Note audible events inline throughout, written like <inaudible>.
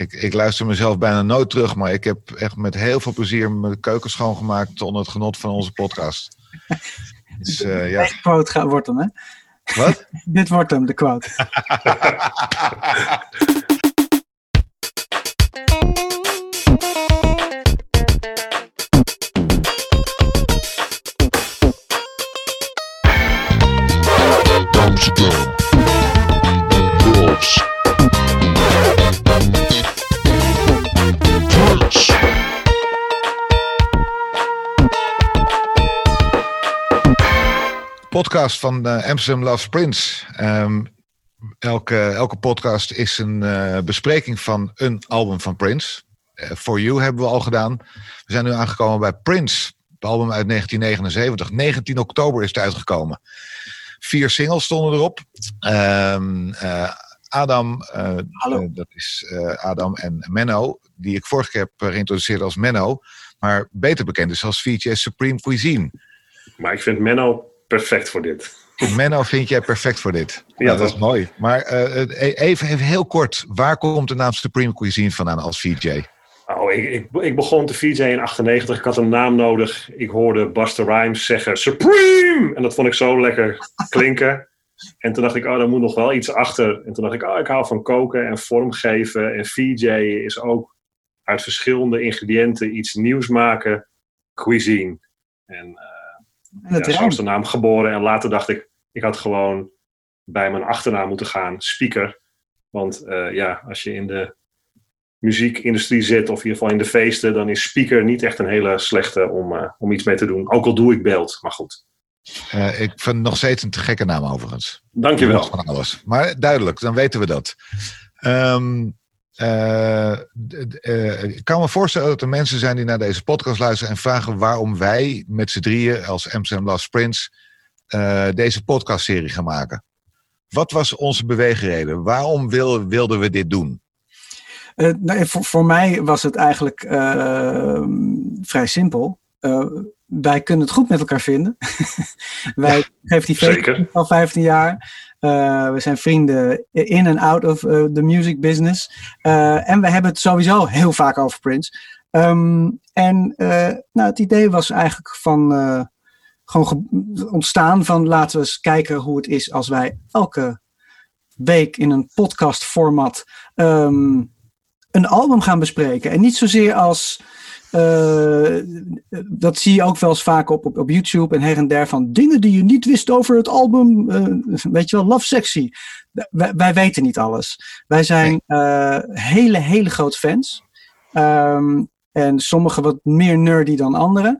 Ik, ik luister mezelf bijna nooit terug, maar ik heb echt met heel veel plezier mijn keuken schoongemaakt onder het genot van onze podcast. <laughs> Dus, uh, ja. Quote wordt hem, hè? Wat? <laughs> Dit wordt hem, de quote. <laughs> podcast van uh, Amsterdam Love Prince. Um, elke, elke podcast is een uh, bespreking van een album van Prince. Uh, For You hebben we al gedaan. We zijn nu aangekomen bij Prince. Het album uit 1979. 19 oktober is het uitgekomen. Vier singles stonden erop. Um, Adam, dat is Adam en Menno, die ik vorige keer heb geïntroduceerd als Menno, maar beter bekend is als VJ Supreme Cuisine. Maar ik vind Menno perfect voor dit. <laughs> Menno vind jij perfect voor dit. Ja, nou, dat is mooi. Maar uh, even, even heel kort, waar komt de naam Supreme Cuisine vandaan als VJ? Oh, ik, ik, ik, begon te VJ in 98. Ik had een naam nodig. Ik hoorde Buster Rhymes zeggen Supreme! En dat vond ik zo lekker klinken. <laughs> En toen dacht ik, oh, daar moet nog wel iets achter. En toen dacht ik, oh, ik hou van koken en vormgeven. En VJ is ook uit verschillende ingrediënten iets nieuws maken. Cuisine. En uh, en ja, zo is de naam geboren. En later dacht ik, ik had gewoon bij mijn achternaam moeten gaan, speaker. Want uh, ja, als je in de muziekindustrie zit, of in ieder geval in de feesten, dan is speaker niet echt een hele slechte om, uh, om iets mee te doen. Ook al doe ik beeld, maar goed. Uh, ik vind nog steeds een te gekke naam overigens. Dankjewel. Van alles. Maar duidelijk, dan weten we dat. Um, uh, ik kan me voorstellen dat er mensen zijn die naar deze podcast luisteren en vragen waarom wij met z'n drieën als Amsterdam Last Prince uh, deze podcastserie gaan maken. Wat was onze beweegreden? Waarom wil, wilden we dit doen? Uh, nou, voor, voor, mij was het eigenlijk vrij simpel. wij kunnen het goed met elkaar vinden. <laughs> wij geven die feest al 15 jaar. Uh, we zijn vrienden in en out of uh, the music business. Uh, en we hebben het sowieso heel vaak over Prince. Um, en nou, het idee was eigenlijk van gewoon ontstaan van laten we eens kijken hoe het is als wij elke week in een podcast format um, een album gaan bespreken. En niet zozeer als dat zie je ook wel eens vaak op, op, op YouTube en her en der van dingen die je niet wist over het album. Uh, weet je wel, Love Sexy. Wij, wij weten niet alles. Wij zijn uh, hele, hele grote fans. Um, en sommige wat meer nerdy dan anderen.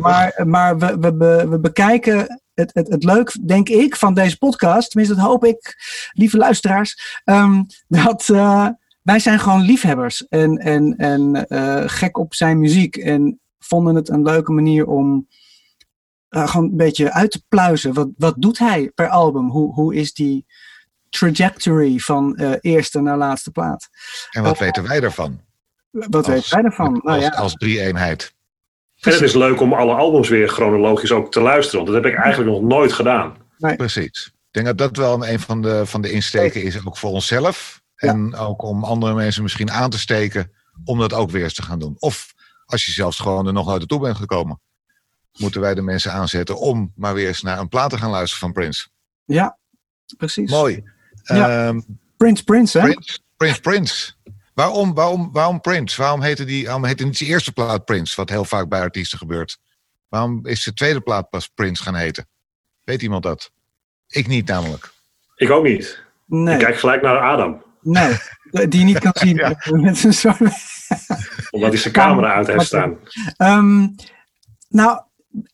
maar maar we, we, we bekijken het, het, het leuk, denk ik, van deze podcast. Tenminste, dat hoop ik, lieve luisteraars. Um, dat wij zijn gewoon liefhebbers en, en, en uh, gek op zijn muziek. En vonden het een leuke manier om uh, gewoon een beetje uit te pluizen. Wat, wat doet hij per album? Hoe, hoe is die trajectory van uh, eerste naar laatste plaat? En wat weten wij ervan? Wat als, weten wij ervan? Nou, als, ja. als drie-eenheid. En het is leuk om alle albums weer chronologisch ook te luisteren. Want dat heb ik eigenlijk nog nooit gedaan. Nee. Precies. Ik denk dat dat wel een van de, van de insteken is, ook voor onszelf. En ook om andere mensen misschien aan te steken om dat ook weer eens te gaan doen. Of als je zelfs gewoon er nog nooit naartoe bent gekomen, moeten wij de mensen aanzetten om maar weer eens naar een plaat te gaan luisteren van Prince. Ja, precies. Mooi. Ja. Um, Prince, Prince, hè? Prince, Prince, Prince. Waarom, waarom, waarom Prince? Waarom heette, die, waarom heette niet de eerste plaat Prince, wat heel vaak bij artiesten gebeurt? Waarom is de tweede plaat pas Prince gaan heten? Weet iemand dat? Ik niet namelijk. Ik ook niet. Nee. Ik kijk gelijk naar Adam. Nee, die je niet kan <laughs> zien. ja. Met een soort... Omdat hij zijn camera uit heeft staan. Um, nou,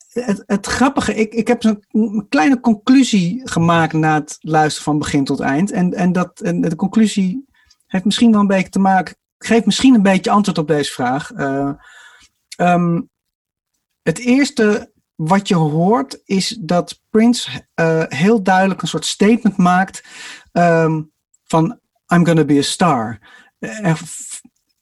het, het, grappige, ik, ik heb een kleine conclusie gemaakt na het luisteren van begin tot eind. En, en, dat, en de conclusie heeft misschien wel een beetje te maken, geeft misschien een beetje antwoord op deze vraag. Uh, um, het eerste wat je hoort is dat Prince uh, heel duidelijk een soort statement maakt um, van I'm gonna be a star. Uh,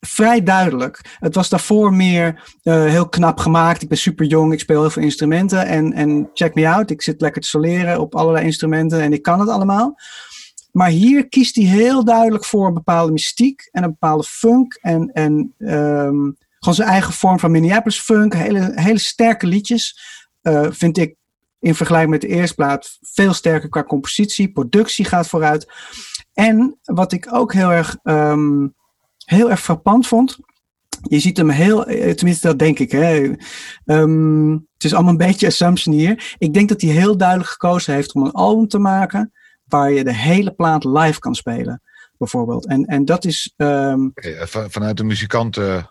vrij duidelijk. Het was daarvoor meer uh, heel knap gemaakt. Ik ben super jong, ik speel heel veel instrumenten. En, en check me out, ik zit lekker te soleren op allerlei instrumenten en ik kan het allemaal. maar hier kiest hij heel duidelijk voor een bepaalde mystiek en een bepaalde funk. En, en ehm, gewoon zijn eigen vorm van Minneapolis funk. Hele, hele sterke liedjes. Uh, vind ik in vergelijking met de eerste plaat veel sterker qua compositie. Productie gaat vooruit. En wat ik ook heel erg, um, heel erg frappant vond. Je ziet hem heel, eh, tenminste dat denk ik. Hè. Um, het is allemaal een <laughs> beetje assumption hier. Ik denk dat hij heel duidelijk gekozen heeft om een album te maken waar je de hele plaat live kan spelen, bijvoorbeeld. En, en dat is. Um, van, vanuit de muzikanten.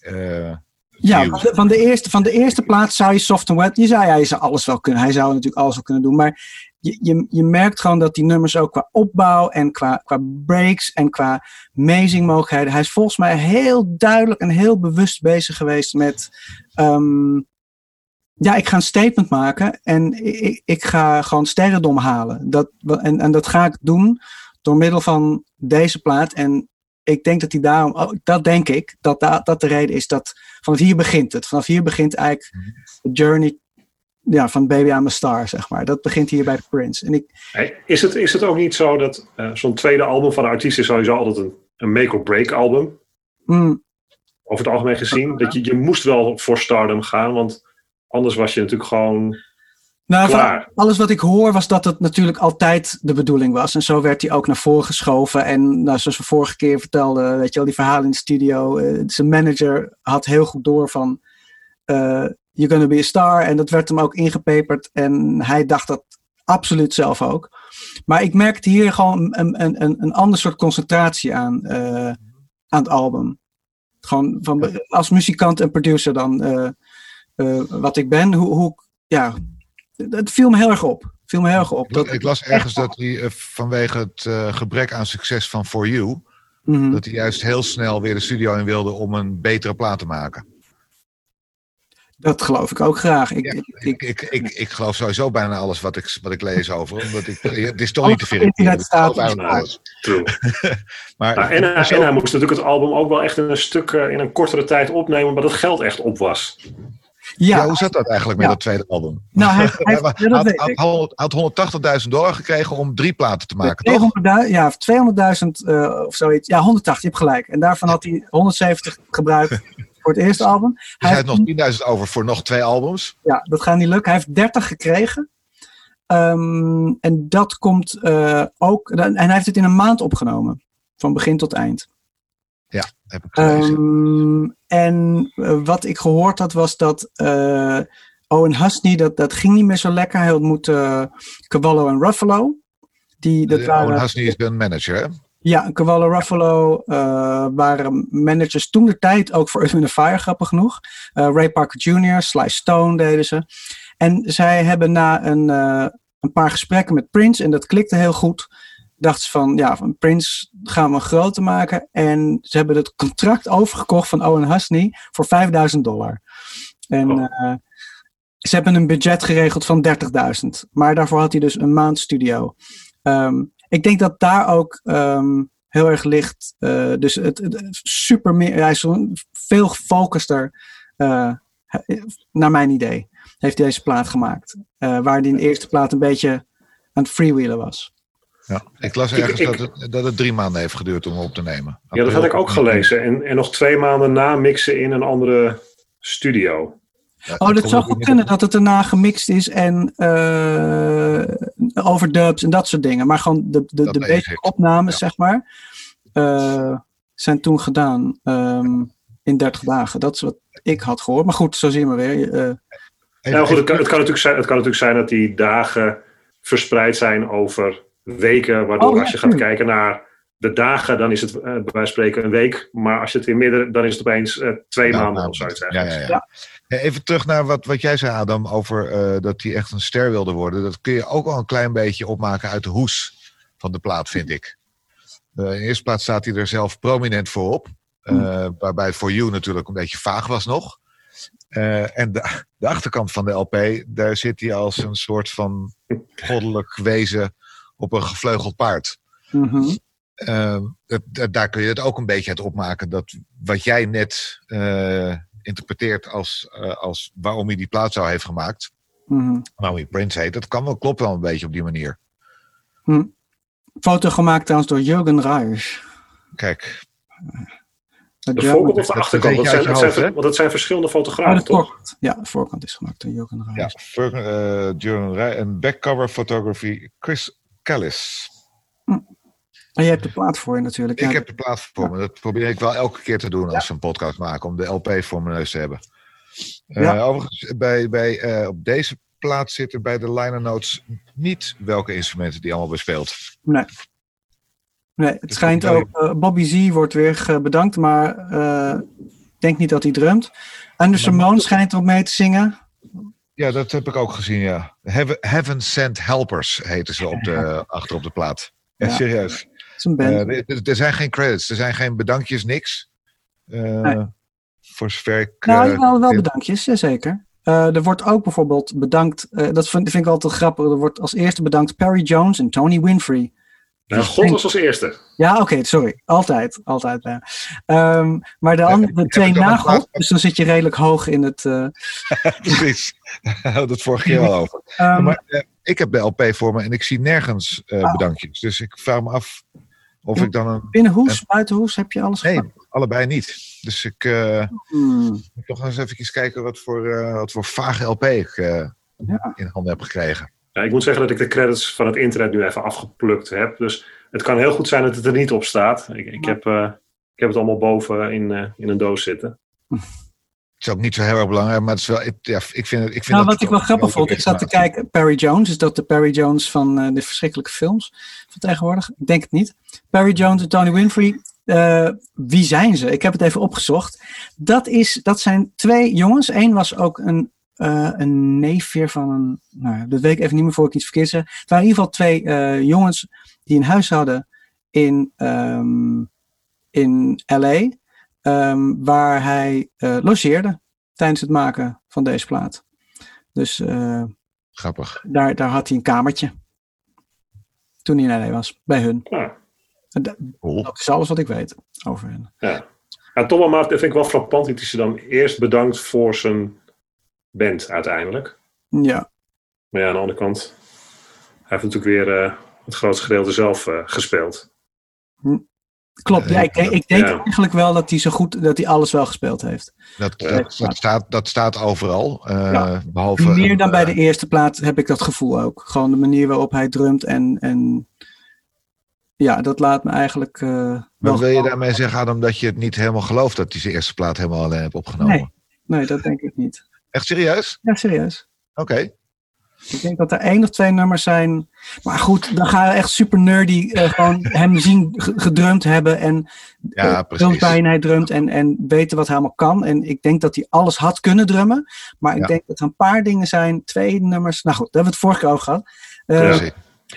Uh, ja, van de, van de, eerste, van de eerste plaat zou je soft and wet. Je zou, ja, je zou alles wel kunnen. Hij zou natuurlijk alles wel kunnen doen. Maar je, je, je merkt gewoon dat die nummers ook qua opbouw en qua, qua breaks en qua mogelijkheden. Hij is volgens mij heel duidelijk en heel bewust bezig geweest met. Um, ja, ik ga een statement maken en ik, ik ga gewoon sterrendom halen. Dat, en, en dat ga ik doen door middel van deze plaat. En ik denk dat hij daarom, dat denk ik, dat dat, dat de reden is dat vanaf hier begint het. Vanaf hier begint eigenlijk de journey ja, van Baby I'm a Star, zeg maar. Dat begint hier bij Prince. En ik, is, het, is het ook niet zo dat uh, zo'n tweede album van een artiest is sowieso altijd een, een make-or-break album? Mm. Over het algemeen gezien. Dat je, je moest wel voor stardom gaan, want Anders was je natuurlijk gewoon nou, klaar. Alles wat ik hoor was dat het natuurlijk altijd de bedoeling was. En zo werd hij ook naar voren geschoven. En nou, zoals we vorige keer vertelden, weet je wel, die verhalen in de studio. Uh, zijn manager had heel goed door van... Uh, you're gonna be a star. En dat werd hem ook ingepeperd. En hij dacht dat absoluut zelf ook. Maar ik merkte hier gewoon een, een, een, een ander soort concentratie aan, uh, aan het album. Gewoon van, als muzikant en producer dan wat ik ben, hoe, hoe, ja, het viel me heel erg op. Viel me heel erg op. Dat, ik las ergens dat hij uh, vanwege het uh, gebrek aan succes van For You, mm -hmm. dat hij juist heel snel weer de studio in wilde om een betere plaat te maken. Dat geloof ik ook graag. Ik, ja, ik, ik, ik, ik, geloof sowieso bijna alles wat ik, wat ik lees over. Omdat ik, <laughs> het is toch niet te verifiëren. staat alles. True. <laughs> maar, nou, en, en hij moest natuurlijk het album ook wel echt in een stuk in een kortere tijd opnemen, maar dat geld echt op was. Ja, hoe zat dat eigenlijk met dat tweede album? Nou, hij, <laughs> hij, hij had, had 180.000 dollar gekregen om drie platen te maken, toch? Ja, 200.000 uh, of zoiets. Ja, 180, je hebt gelijk. En daarvan had hij 170 gebruikt <laughs> voor het eerste album. Dus hij, hij heeft nog 10.000 over voor nog twee albums? Ja, dat gaat niet lukken. Hij heeft 30 gekregen. Um, en dat komt uh, ook... En hij heeft het in een maand opgenomen. Van begin tot eind. Ja, heb ik. Um, en uh, wat ik gehoord had was dat uh, Owen Husney, dat, dat ging niet meer zo lekker. Hij ontmoette uh, Cavallo en Ruffalo. Die, dat waren, Owen Husney is een manager, hè? Ja, Cavallo Ruffalo waren managers toen de tijd ook voor <laughs> Earth Fire, grappig genoeg. Ray Parker Jr., Sly Stone deden ze. En zij hebben na een, een paar gesprekken met Prince, en dat klikte heel goed, dachten ze van, ja, van Prince gaan we groter maken. En ze hebben het contract overgekocht van Owen Husney voor 5000 dollar. En oh. uh, ze hebben een budget geregeld van 30.000. Maar daarvoor had hij dus een maand studio. Um, ik denk dat daar ook um, heel erg ligt. Uh, dus het, het, super meer, hij is veel gefocuster, uh, naar mijn idee, heeft hij deze plaat gemaakt. waar hij in de eerste plaat een beetje aan het freewheelen was. Ja, ik las ergens dat, het, dat het drie maanden heeft geduurd om op te nemen. ja, dat had ik ook gelezen. En, en nog twee maanden na mixen in een andere studio. oh, dat zou goed kunnen dat het daarna gemixt is en uh, overdubs en dat soort dingen. Maar gewoon de, de, de basic opnames, zeg maar, uh, zijn toen gedaan um, in 30 dagen. Dat is wat ik had gehoord. Maar goed, zo zien we weer. Uh, nou goed, het kan, het, kan natuurlijk zijn, het kan natuurlijk zijn dat die dagen verspreid zijn over weken, waardoor oh, als je gaat kijken naar de dagen, dan is het uh, bij wijze van spreken een week. Maar als je het in midden, dan is het opeens uh, twee maanden nou, of zoiets. Ja, ja, ja. Even terug naar wat, wat jij zei, Adam, over uh, dat hij echt een ster wilde worden. Dat kun je ook wel een klein beetje opmaken uit de hoes van de plaat, vind ik. in de eerste plaats staat hij er zelf prominent voor op. Hmm. Waarbij For You natuurlijk een beetje vaag was nog. en de, de achterkant van de LP, daar zit hij als een soort van goddelijk wezen op een gevleugeld paard. Mm daar kun je het ook een beetje uit opmaken. Dat wat jij net uh, interpreteert als, uh, als waarom hij die plaat zou heeft gemaakt. Mm -hmm. Waarom hij Prince heet. Dat kan wel, klopt wel een beetje op die manier. Mm. Foto gemaakt trouwens door Jurgen Reis. Kijk. De voorkant of de achterkant? Dat zijn, dat zijn, want het zijn verschillende fotografen, oh, toch? Ja, de voorkant is gemaakt door Jurgen Reis. Ja, uh, en backcover photography Chris Callis. Hm. En je hebt de plaat voor je natuurlijk. Ik heb de plaat voor me. Dat probeer ik wel elke keer te doen als we een podcast maken. Om de LP voor mijn neus te hebben. Uh, overigens, bij, bij, uh, op deze plaat zitten bij de liner notes niet welke instrumenten die allemaal bespeelt. Nee. Nee, het dus schijnt ook. Uh, Bobby Z wordt weer bedankt, maar ik denk niet dat hij drumt. Anderson Moon schijnt ook mee te zingen. Ja, dat heb ik ook gezien, ja. Heaven, Sent Helpers heten ze op de, <laughs> achter op de plaat. Ja, ja. serieus. Uh, er, er, zijn geen credits, er zijn geen bedankjes, niks. Nee. Voor zover ik. Nou, uh, wel, wel bedankjes, zeker. er wordt ook bijvoorbeeld bedankt, dat vind, vind, ik altijd grappig. Er wordt als eerste bedankt Perry Jones en Tony Winfrey. Nou, God was als eerste. Ja, oké, sorry. Altijd, altijd. Ja. Um, maar de, andere, de twee na God, dus dan zit je redelijk hoog in het... Uh... <laughs> Precies, daar hadden het vorige keer al over. Um, <laughs> maar uh, ik heb de LP voor me en ik zie nergens uh, oh. bedankjes. Dus ik vraag me af of in, ik dan een... Binnenhoes, een, buitenhoes, heb je alles Nee, allebei niet. Dus ik hmm. moet toch eens even kijken wat voor, wat voor vage LP ik ja. in handen heb gekregen. Ja, ik moet zeggen dat ik de credits van het internet nu even afgeplukt heb. Dus het kan heel goed zijn dat het er niet op staat. Ik, ik, heb, uh, ik heb het allemaal boven in, uh, in een doos zitten. Het is ook niet zo heel erg belangrijk, maar het is wel, ja, ik vind, ik vind nou, wat ik wel grappig vond, ik zat te kijken, Perry Jones, is dat de Perry Jones van uh, de verschrikkelijke films van tegenwoordig? Ik denk het niet. Perry Jones en Tony Winfrey, wie zijn ze? Ik heb het even opgezocht. Dat, is, dat zijn twee jongens. Eén was ook een uh, een neefje van een. Nou, dat weet ik even niet meer voor ik iets verkeerd zeg. Het waren in ieder geval twee uh, jongens die een huis hadden in, um, in LA. Um, ehm, waar hij uh, logeerde tijdens het maken van deze plaat. Dus. Grappig. Daar, daar had hij een kamertje. Toen hij in LA was, bij hun. Ja. Dat, dat is alles wat ik weet over hen. Ja. Ja, Tom maar vind ik wel frappant dat hij ze dan eerst bedankt voor zijn bent uiteindelijk. Ja. Maar ja, aan de andere kant, hij heeft natuurlijk weer uh, het grootste gedeelte zelf uh, gespeeld. Hm. Klopt, ja, ik, ik denk ja. eigenlijk wel dat hij zo goed, dat hij alles wel gespeeld heeft. Dat, dat, dat staat, dat staat overal. Uh, ja. behalve, Meer dan bij de eerste plaat heb ik dat gevoel ook. Gewoon de manier waarop hij drumt en, en ja, dat laat me eigenlijk. Uh, maar wil je daarmee zeggen, Adam, dat je het niet helemaal gelooft dat hij zijn eerste plaat helemaal alleen heeft opgenomen? Nee, nee dat denk ik niet. Echt serieus? Ja, serieus. Oké. Ik denk dat er één of twee nummers zijn. Maar goed, dan ga je echt super nerdy uh, gewoon <laughs> hem zien gedrumd hebben. En ja, uh, hij drumt en, en weten wat hij allemaal kan. En ik denk dat hij alles had kunnen drummen. Maar ik ja. denk dat er een paar dingen zijn, twee nummers. Nou goed, daar hebben we het vorige keer over gehad. Uh,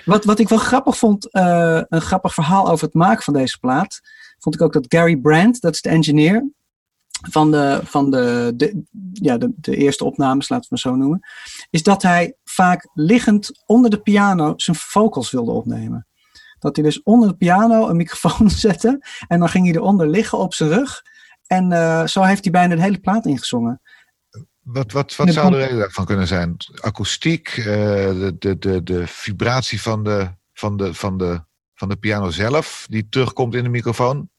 wat, wat ik wel grappig vond, een grappig verhaal over het maken van deze plaat. Vond ik ook dat Gary Brandt, dat is de engineer van de, van de, de, ja, de, de eerste opnames, laten we het zo noemen, is dat hij vaak liggend onder de piano zijn vocals wilde opnemen. Dat hij dus onder de piano een microfoon <laughs> zette en dan ging hij eronder liggen op zijn rug. En uh, zo heeft hij bijna de hele plaat ingezongen. Wat, wat, wat zou de reden daarvan kunnen zijn? Akoestiek, uh, de, de, de, de vibratie van de, van, de, van, de, van de piano zelf, die terugkomt in de microfoon?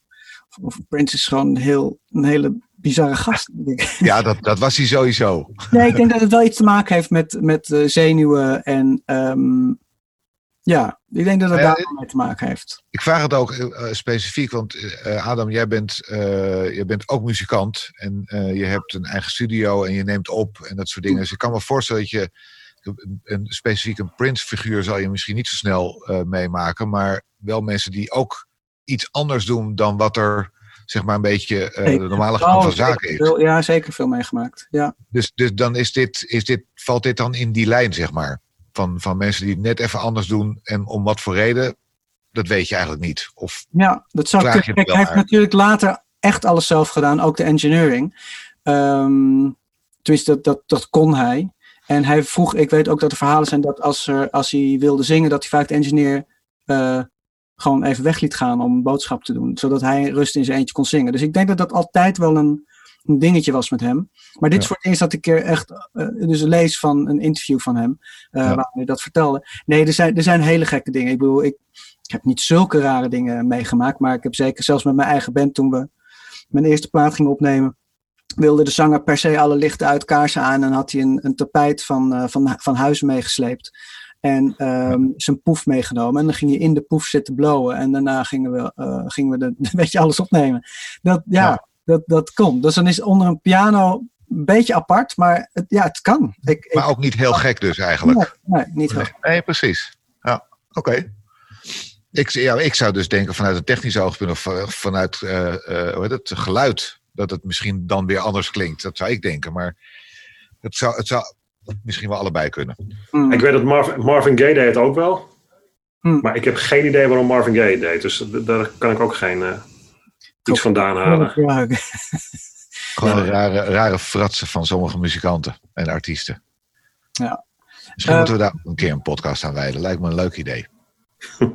Of Prince is gewoon een, heel, een hele bizarre gast. Ja, dat, dat was hij sowieso. Nee, ik denk dat het wel iets te maken heeft met, met uh, zenuwen en um, ja, ik denk dat het ja, daar mee te maken heeft. Ik vraag het ook uh, specifiek, want uh, Adam, jij bent, jij bent ook muzikant en je hebt een eigen studio en je neemt op en dat soort dingen. Dus ik kan me voorstellen dat je een, specifiek een Prince-figuur zal je misschien niet zo snel meemaken, maar wel mensen die ook iets anders doen dan wat er zeg maar een beetje uh, de normale gang van zaken is. Veel, ja, zeker veel meegemaakt. Ja. Dus, dus dan is dit, is dit, valt dit dan in die lijn, zeg maar? Van, van mensen die het net even anders doen en om wat voor reden, dat weet je eigenlijk niet. Of ja, dat zou kunnen. Kijk, hij heeft natuurlijk later echt alles zelf gedaan, ook de engineering. Um, tenminste, dat, dat, dat kon hij. En hij vroeg, ik weet ook dat er verhalen zijn dat als, er, als hij wilde zingen, dat hij vaak de engineer uh, gewoon even weg liet gaan om een boodschap te doen. Zodat hij rust in zijn eentje kon zingen. Dus ik denk dat dat altijd wel een, een dingetje was met hem. Maar dit is voor het eerst dat ik er echt uh, dus lees van een interview van hem. Uh, ja. Waar hij dat vertelde. Nee, er zijn, er zijn hele gekke dingen. Ik bedoel, ik, ik heb niet zulke rare dingen meegemaakt, maar ik heb zeker zelfs met mijn eigen band toen we mijn eerste plaat gingen opnemen, wilde de zanger per se alle lichten uit, kaarsen aan en had hij een, een tapijt van, uh, van, van huis meegesleept. En um, zijn poef meegenomen. En dan ging je in de poef zitten blowen. En daarna gingen we, uh, gingen we de, <laughs> een beetje alles opnemen. Dat, ja, ja, Dat, dat komt. Dus dan is onder een piano een beetje apart, maar het, ja, het kan. Ik, maar ook niet heel gek dus eigenlijk. Nee, nee niet heel nee, nee, precies. Ja, oké. Ik, ja, ik zou dus denken vanuit het technische oogpunt of vanuit uh, uh, hoe heet het, geluid, dat het misschien dan weer anders klinkt. Dat zou ik denken. Maar het zou, het zou misschien wel allebei kunnen. Mm. Ik weet dat Marvin, Marvin Gaye deed het ook wel. Mm. Maar ik heb geen idee waarom Marvin Gaye het deed. Dus daar kan ik ook geen uh, iets vandaan halen. <laughs> Gewoon rare, rare fratsen van sommige muzikanten en artiesten. Ja. Misschien moeten we daar een keer een podcast aan wijden. Lijkt me een leuk idee. <laughs>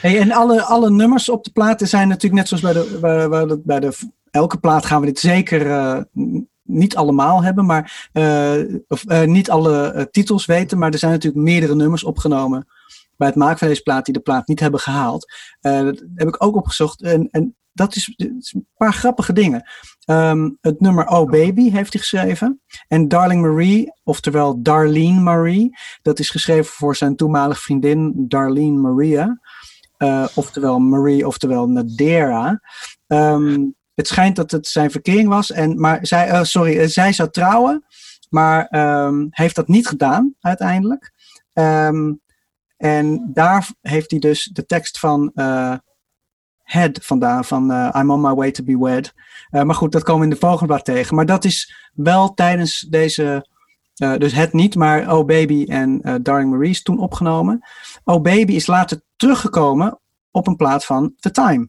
Hey, en alle, alle nummers op de platen zijn natuurlijk net zoals bij de, bij, bij de, bij de elke plaat gaan we dit zeker uh, niet allemaal hebben, maar uh, of uh, niet alle titels weten. Maar er zijn natuurlijk meerdere nummers opgenomen bij het maken van deze plaat die de plaat niet hebben gehaald. dat heb ik ook opgezocht. En, en dat is, een paar grappige dingen. Um, het nummer Oh Baby heeft hij geschreven. En Darling Marie, oftewel Darlene Marie, dat is geschreven voor zijn toenmalige vriendin Darlene Maria. Oftewel Marie, oftewel Nadera. Um, het schijnt dat het zijn verkering was. En, maar zij, uh, sorry, zij zou trouwen, maar um, heeft dat niet gedaan uiteindelijk. Um, en daar heeft hij dus de tekst van uh, Head vandaan, van I'm on my way to be wed. maar goed, dat komen we in de volgende tegen. Maar dat is wel tijdens deze dus het niet, maar Oh Baby en Darling Marie is toen opgenomen. Oh Baby is later teruggekomen op een plaat van The Time.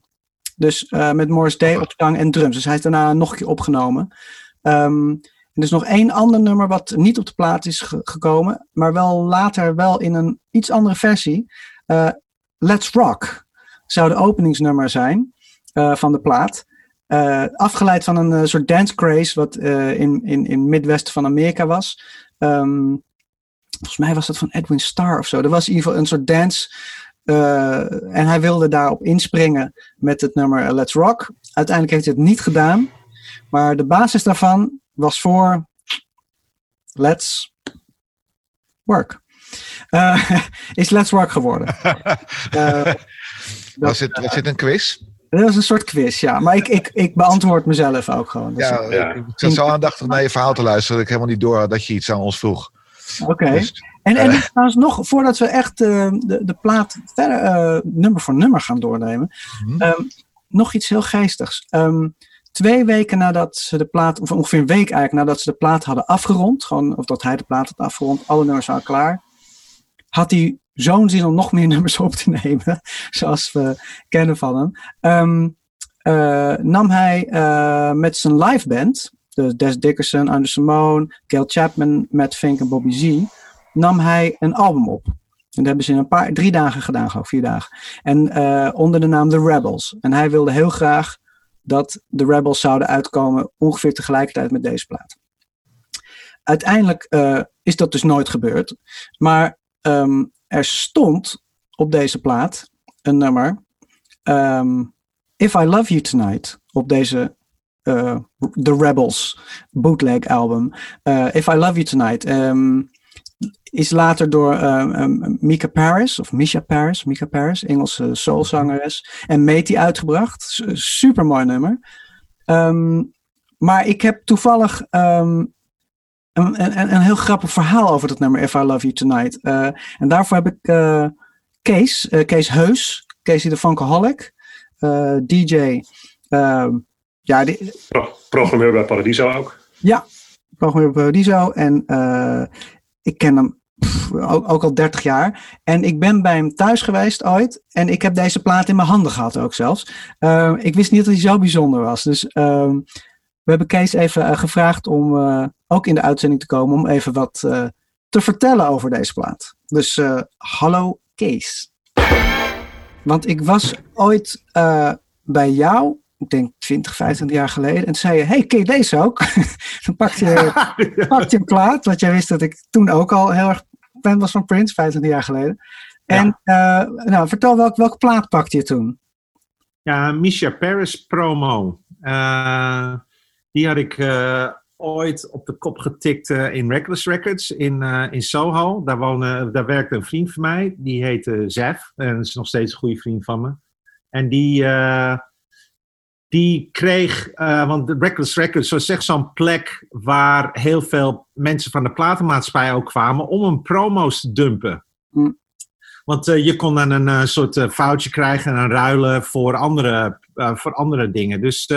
Dus uh, met Morris Day op zang en drums. Dus hij is daarna nog een keer opgenomen. Um, en er is nog één ander nummer wat niet op de plaat is ge gekomen, maar wel later wel in een iets andere versie. Let's Rock zou de openingsnummer zijn van de plaat. Uh, afgeleid van een soort dance craze wat in, in, in Midwesten van Amerika was. Um, volgens mij was dat van Edwin Starr of zo. Er was in ieder geval een soort dance. En hij wilde daarop inspringen met het nummer Let's Rock. Uiteindelijk heeft hij het niet gedaan. Maar de basis daarvan was voor Let's Work. <laughs> is Let's Work geworden. <laughs> <laughs> was, het, was het een quiz? Dat is een soort quiz, ja. Maar ik, ik, ik beantwoord mezelf ook gewoon. Dus ja, ja, ik zat zo aandachtig naar je verhaal te luisteren dat ik helemaal niet door had dat je iets aan ons vroeg. Oké. Okay. Dus, en, en uh, trouwens nog, voordat we echt uh, de, de plaat verder uh, nummer voor nummer gaan doornemen, mm -hmm. um, nog iets heel geestigs. Um, twee weken nadat ze de plaat, of ongeveer een week eigenlijk nadat ze de plaat hadden afgerond, gewoon, of dat hij de plaat had afgerond, alle nummers waren klaar, had hij zo'n zin om nog meer <laughs> nummers op te nemen, <laughs> zoals we kennen van hem, um, uh, nam hij met zijn live band, dus Des Dickerson, Under Simone, Gail Chapman, Matt Fink en Bobby Z, nam hij een album op. En dat hebben ze in een paar, drie dagen gedaan, geloof vier dagen. En uh, onder de naam The Rebels. En hij wilde heel graag dat de Rebels zouden uitkomen ongeveer tegelijkertijd met deze plaat. Uiteindelijk is dat dus nooit gebeurd. Maar um, er stond op deze plaat een nummer. Um, If I Love You Tonight. Op deze uh, The Rebels bootleg album. Uh, If I Love You Tonight. Um, is later door um, um, Mika Paris, of Misha Paris, Mika Paris, Engelse soulzangeres, en Meti uitgebracht. Super mooi nummer. Um, maar ik heb toevallig een, een, een heel grappig verhaal over dat nummer If I Love You Tonight. Uh, en daarvoor heb ik uh, Kees, uh, Kees Heus, Casey de Funkaholic, DJ. Ja, die, Pro programmeur bij Paradiso ook. Ja, programmeur bij Paradiso. En ik ken hem pff, ook, ook, al 30 jaar. En ik ben bij hem thuis geweest ooit. En ik heb deze plaat in mijn handen gehad ook zelfs. ik wist niet dat hij zo bijzonder was. Dus ehm, we hebben Kees even uh, gevraagd om ook in de uitzending te komen om even wat te vertellen over deze plaat. Dus hallo Kees. Want ik was ooit bij jou, ik denk 20, 25 jaar geleden, en toen zei je: Hey, ken je deze ook? <laughs> Dan pakte je, pakte je hem klaar, want jij wist dat ik toen ook al heel erg fan was van Prince, 25 jaar geleden. En nou, vertel, welk, welke plaat pakte je toen? Ja, Misha Paris promo. die had ik ooit op de kop getikt in Reckless Records in, in Soho. Daar, woonde, daar werkte een vriend van mij, die heette Zef. En is nog steeds een goede vriend van me. En die, die kreeg, uh, want de Reckless Records was echt zo'n plek waar heel veel mensen van de platenmaatschappij ook kwamen om een promo's te dumpen. Hm. Want uh, je kon dan een uh, soort foutje krijgen en ruilen voor andere, voor andere dingen. Dus,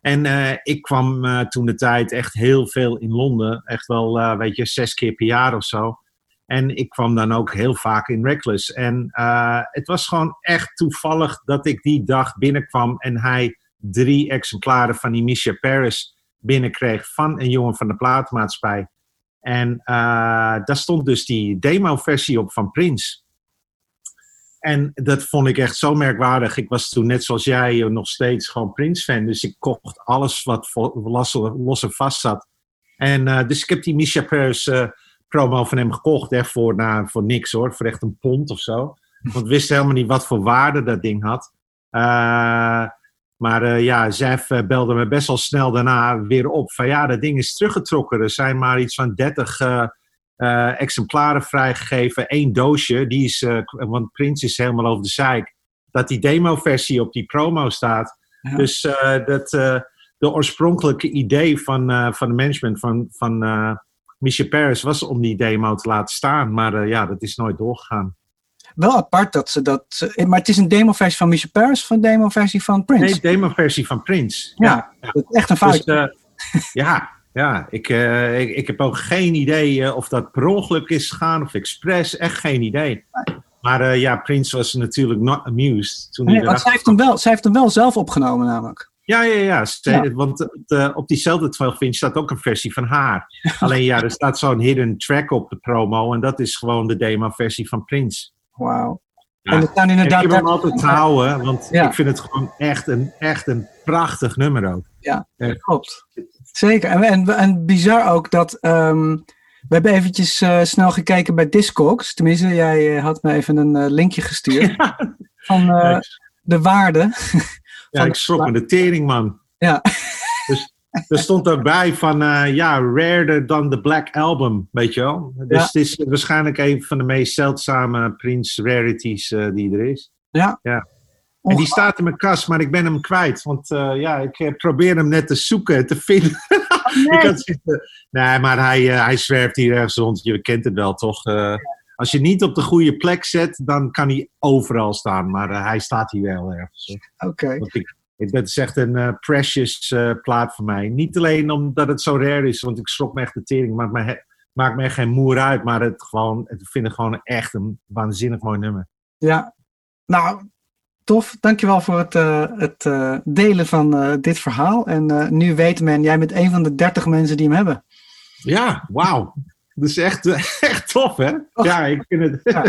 en ik kwam toen de tijd echt heel veel in Londen. Echt wel, weet je, zes keer per jaar of zo. En ik kwam dan ook heel vaak in Reckless. En het was gewoon echt toevallig dat ik die dag binnenkwam en hij drie exemplaren van die Misha Paris binnenkreeg van een jongen van de plaatmaatschappij. En uh, daar stond dus die demo-versie op van Prince. En dat vond ik echt zo merkwaardig. Ik was toen net zoals jij nog steeds gewoon Prince-fan. Dus ik kocht alles wat los, los en vast zat. En uh, dus ik heb die Misha Paris uh, promo van hem gekocht. Echt voor, nou, voor niks hoor. Voor echt een pond of zo. Want ik wist helemaal niet wat voor waarde dat ding had. Uh, maar uh, ja, Zef uh, belde me best wel snel daarna weer op. Van ja, dat ding is teruggetrokken. Er zijn maar iets van 30 uh, eh, exemplaren vrijgegeven. Eén doosje. Die is, want Prins is helemaal over de zeik. Dat die demo-versie op die promo staat. Ja. Dus dat, de oorspronkelijke idee van, van de management van, van Michel Paris was om die demo te laten staan. Maar ja, dat is nooit doorgegaan wel apart dat ze dat. Maar het is een demo-versie van Michel Paris of een demo-versie van Prince? Nee, demo-versie van Prince. Ja, ja. Dat is echt een fout. Dus, uh, ja, ja ik, uh, ik, ik, heb ook geen idee of dat per ongeluk is gegaan of expres. Echt geen idee. Maar ja, Prince was natuurlijk not amused. Toen nee, want zij heeft, hem wel, zij heeft hem wel zelf opgenomen, namelijk. Ja, ja, ja. ja. Want op diezelfde 12 inch staat ook een versie van haar. <laughs> Alleen ja, er staat zo'n hidden track op de promo. En dat is gewoon de demo-versie van Prince. Wauw. Ja. En, inderdaad ik heb hem altijd te houden, want ik vind het gewoon echt een, echt een prachtig nummer ook. Ja, klopt. Zeker. En, en, en bizar ook dat... Um, we hebben eventjes uh, snel gekeken bij Discogs. Tenminste, jij uh, had me even een uh, linkje gestuurd. <laughs> Ja. Van de waarde. <laughs> Ja, ik schrok me de tering, man. Ja. Er stond erbij van, uh, ja, rarer dan de Black Album, weet je wel. Dus ja. het is waarschijnlijk een van de meest zeldzame Prince rarities uh, die er is. Ja. ja. En die staat in mijn kast, maar ik ben hem kwijt. Want uh, ja, ik probeer hem net te zoeken, te vinden. <laughs> Oh, nee. ik had zitten, nee, maar hij, hij zwerft hier ergens rond. Je kent het wel, toch? als je niet op de goede plek zet, dan kan hij overal staan. Maar hij staat hier wel ergens. Oké. Okay. Dat is echt een uh, precious uh, plaat voor mij. Niet alleen omdat het zo rare is, want ik schrok me echt de tering. Maakt me, maakt me echt geen moer uit, maar het, gewoon, het vind ik gewoon echt een waanzinnig mooi nummer. Ja, nou, tof. Dankjewel voor het, uh, het delen van dit verhaal. En nu weet men, jij bent een van de dertig mensen die hem hebben. Ja, wauw. Dat is echt, <laughs> echt tof, hè? Och. Ja, ik vind het... Ja.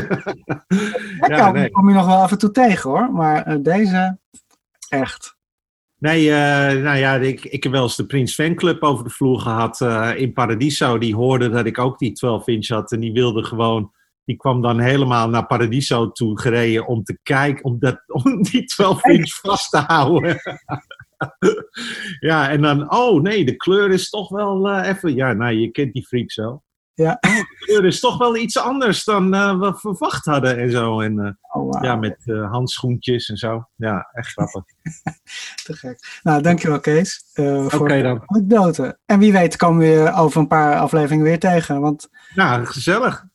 <laughs> ja, nee. kom je nog wel af en toe tegen, hoor. Maar deze, echt. Nee, uh, nou ja, ik, ik heb wel eens de Prins Fanclub over de vloer gehad uh, in Paradiso. Die hoorde dat ik ook die 12 inch had en die wilde gewoon... Die kwam dan helemaal naar Paradiso toe gereden om te kijken, om, dat, <laughs> om die 12 inch vast te houden. <laughs> ja, en dan, oh nee, de kleur is toch wel uh, even... Ja, nou, je kent die freak zo. Ja. Oh, de kleur is toch wel iets anders dan uh, we verwacht hadden en zo. En, uh, oh, wow. Ja, met uh, handschoentjes en zo. Ja, echt grappig. <laughs> Te gek. Nou, dankjewel Kees. Oké okay, dan. Anekdote. En wie weet komen we je over een paar afleveringen weer tegen. Want... Nou, gezellig.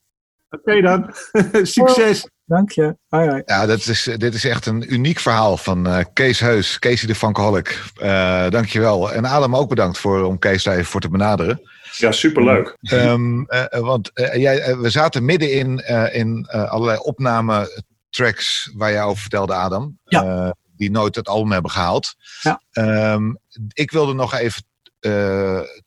Oké okay, dan. <laughs> Succes. Oh, dank je. Hoi, hoi. Ja, dat is, dit is echt een uniek verhaal van Kees Heus. Casey de Funkaholic. Uh, dankjewel. En Adam ook bedankt voor, om Kees daar even voor te benaderen. Ja, superleuk. Um, uh, want uh, jij, we zaten midden in, uh, in allerlei opname tracks waar jij over vertelde, Adam. Ja. die nooit het album hebben gehaald. Ja. Um, ik wilde nog even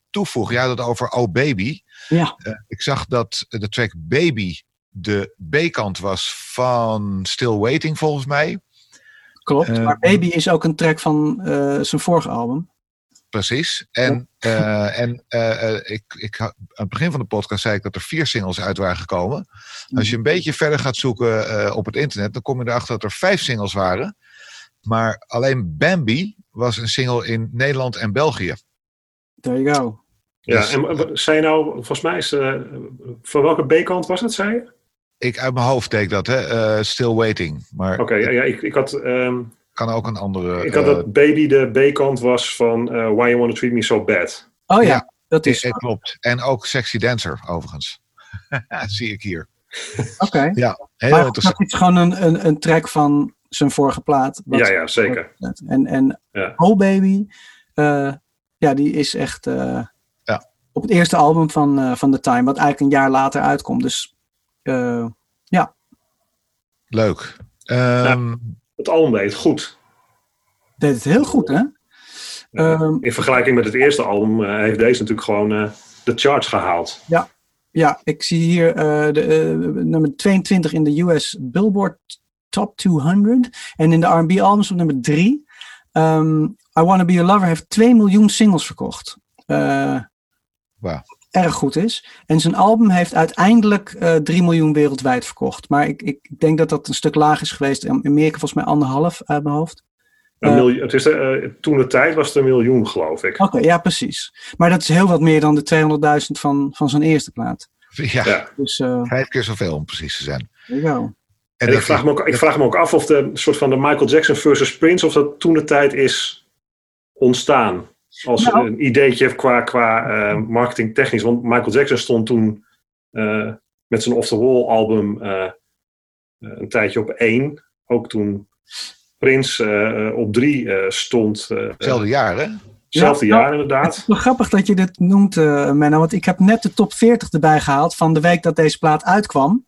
toevoegen. Ja, dat over Oh Baby. Ja. ik zag dat de track Baby de B-kant was van Still Waiting, volgens mij. Klopt, maar Baby is ook een track van zijn vorige album. Precies. En, uh, <laughs> en uh, ik, ik, aan het begin van de podcast zei ik dat er vier singles uit waren gekomen. Als je een beetje verder gaat zoeken op het internet, dan kom je erachter dat er vijf singles waren. Maar alleen Bambi was een single in Nederland en België. There you go. Ja, dus, en zei je nou, volgens mij is, uh, van welke B-kant was het, zei je? Ik uit mijn hoofd deed dat, hè? Uh, Still Waiting. Oké, ja, ja, ik, ik had... Um, kan ook een andere... Ik had dat uh, Baby de B-kant was van Why You Wanna Treat Me So Bad. Oh ja, dat is... Het klopt. En ook Sexy Dancer, overigens. <laughs> dat zie ik hier. Oké. Okay. Ja, heel maar interessant. Dat is gewoon een, een, een track van zijn vorige plaat. Ja, ja, zeker. En, en ja. Oh Baby, uh, ja, die is echt uh, ja. op het eerste album van, uh, van The Time, wat eigenlijk een jaar later uitkomt. Dus ja. Leuk. Um, ja, het album deed goed. Deed het heel goed, hè? Um, in vergelijking met het eerste album heeft deze natuurlijk gewoon de charts gehaald. Ja, ja ik zie hier de, nummer 22 in de US Billboard Top 200. En in de R&B albums op nummer 3. Um, I Wanna Be Your Lover heeft 2 miljoen singles verkocht. Uh, wow. Erg goed is. En zijn album heeft uiteindelijk uh, 3 miljoen wereldwijd verkocht. Maar ik, ik denk dat dat een stuk laag is geweest. In Amerika volgens mij anderhalf uit mijn hoofd. Een miljoen, het is de, uh, toen de tijd was het een miljoen, geloof ik. Oké, okay, ja, precies. Maar dat is heel wat meer dan de 200.000 van, van zijn eerste plaat. <laughs> Ja, ja. Dus, uh, vijf keer zoveel om precies te zijn. Ja. En, en ik, vraag me ook, ik vraag me ook af of de soort van de Michael Jackson versus Prince, of dat toen de tijd is ontstaan. Als nou. een ideetje qua, qua uh, marketingtechnisch. Want Michael Jackson stond toen uh, met zijn Off the Wall album uh, een tijdje op één. Ook toen Prince op drie stond. Hetzelfde jaar, hè? Hetzelfde ja, jaar, nou, inderdaad. Het is wel grappig dat je dit noemt, Menno. Want ik heb net de top 40 erbij gehaald van de week dat deze plaat uitkwam.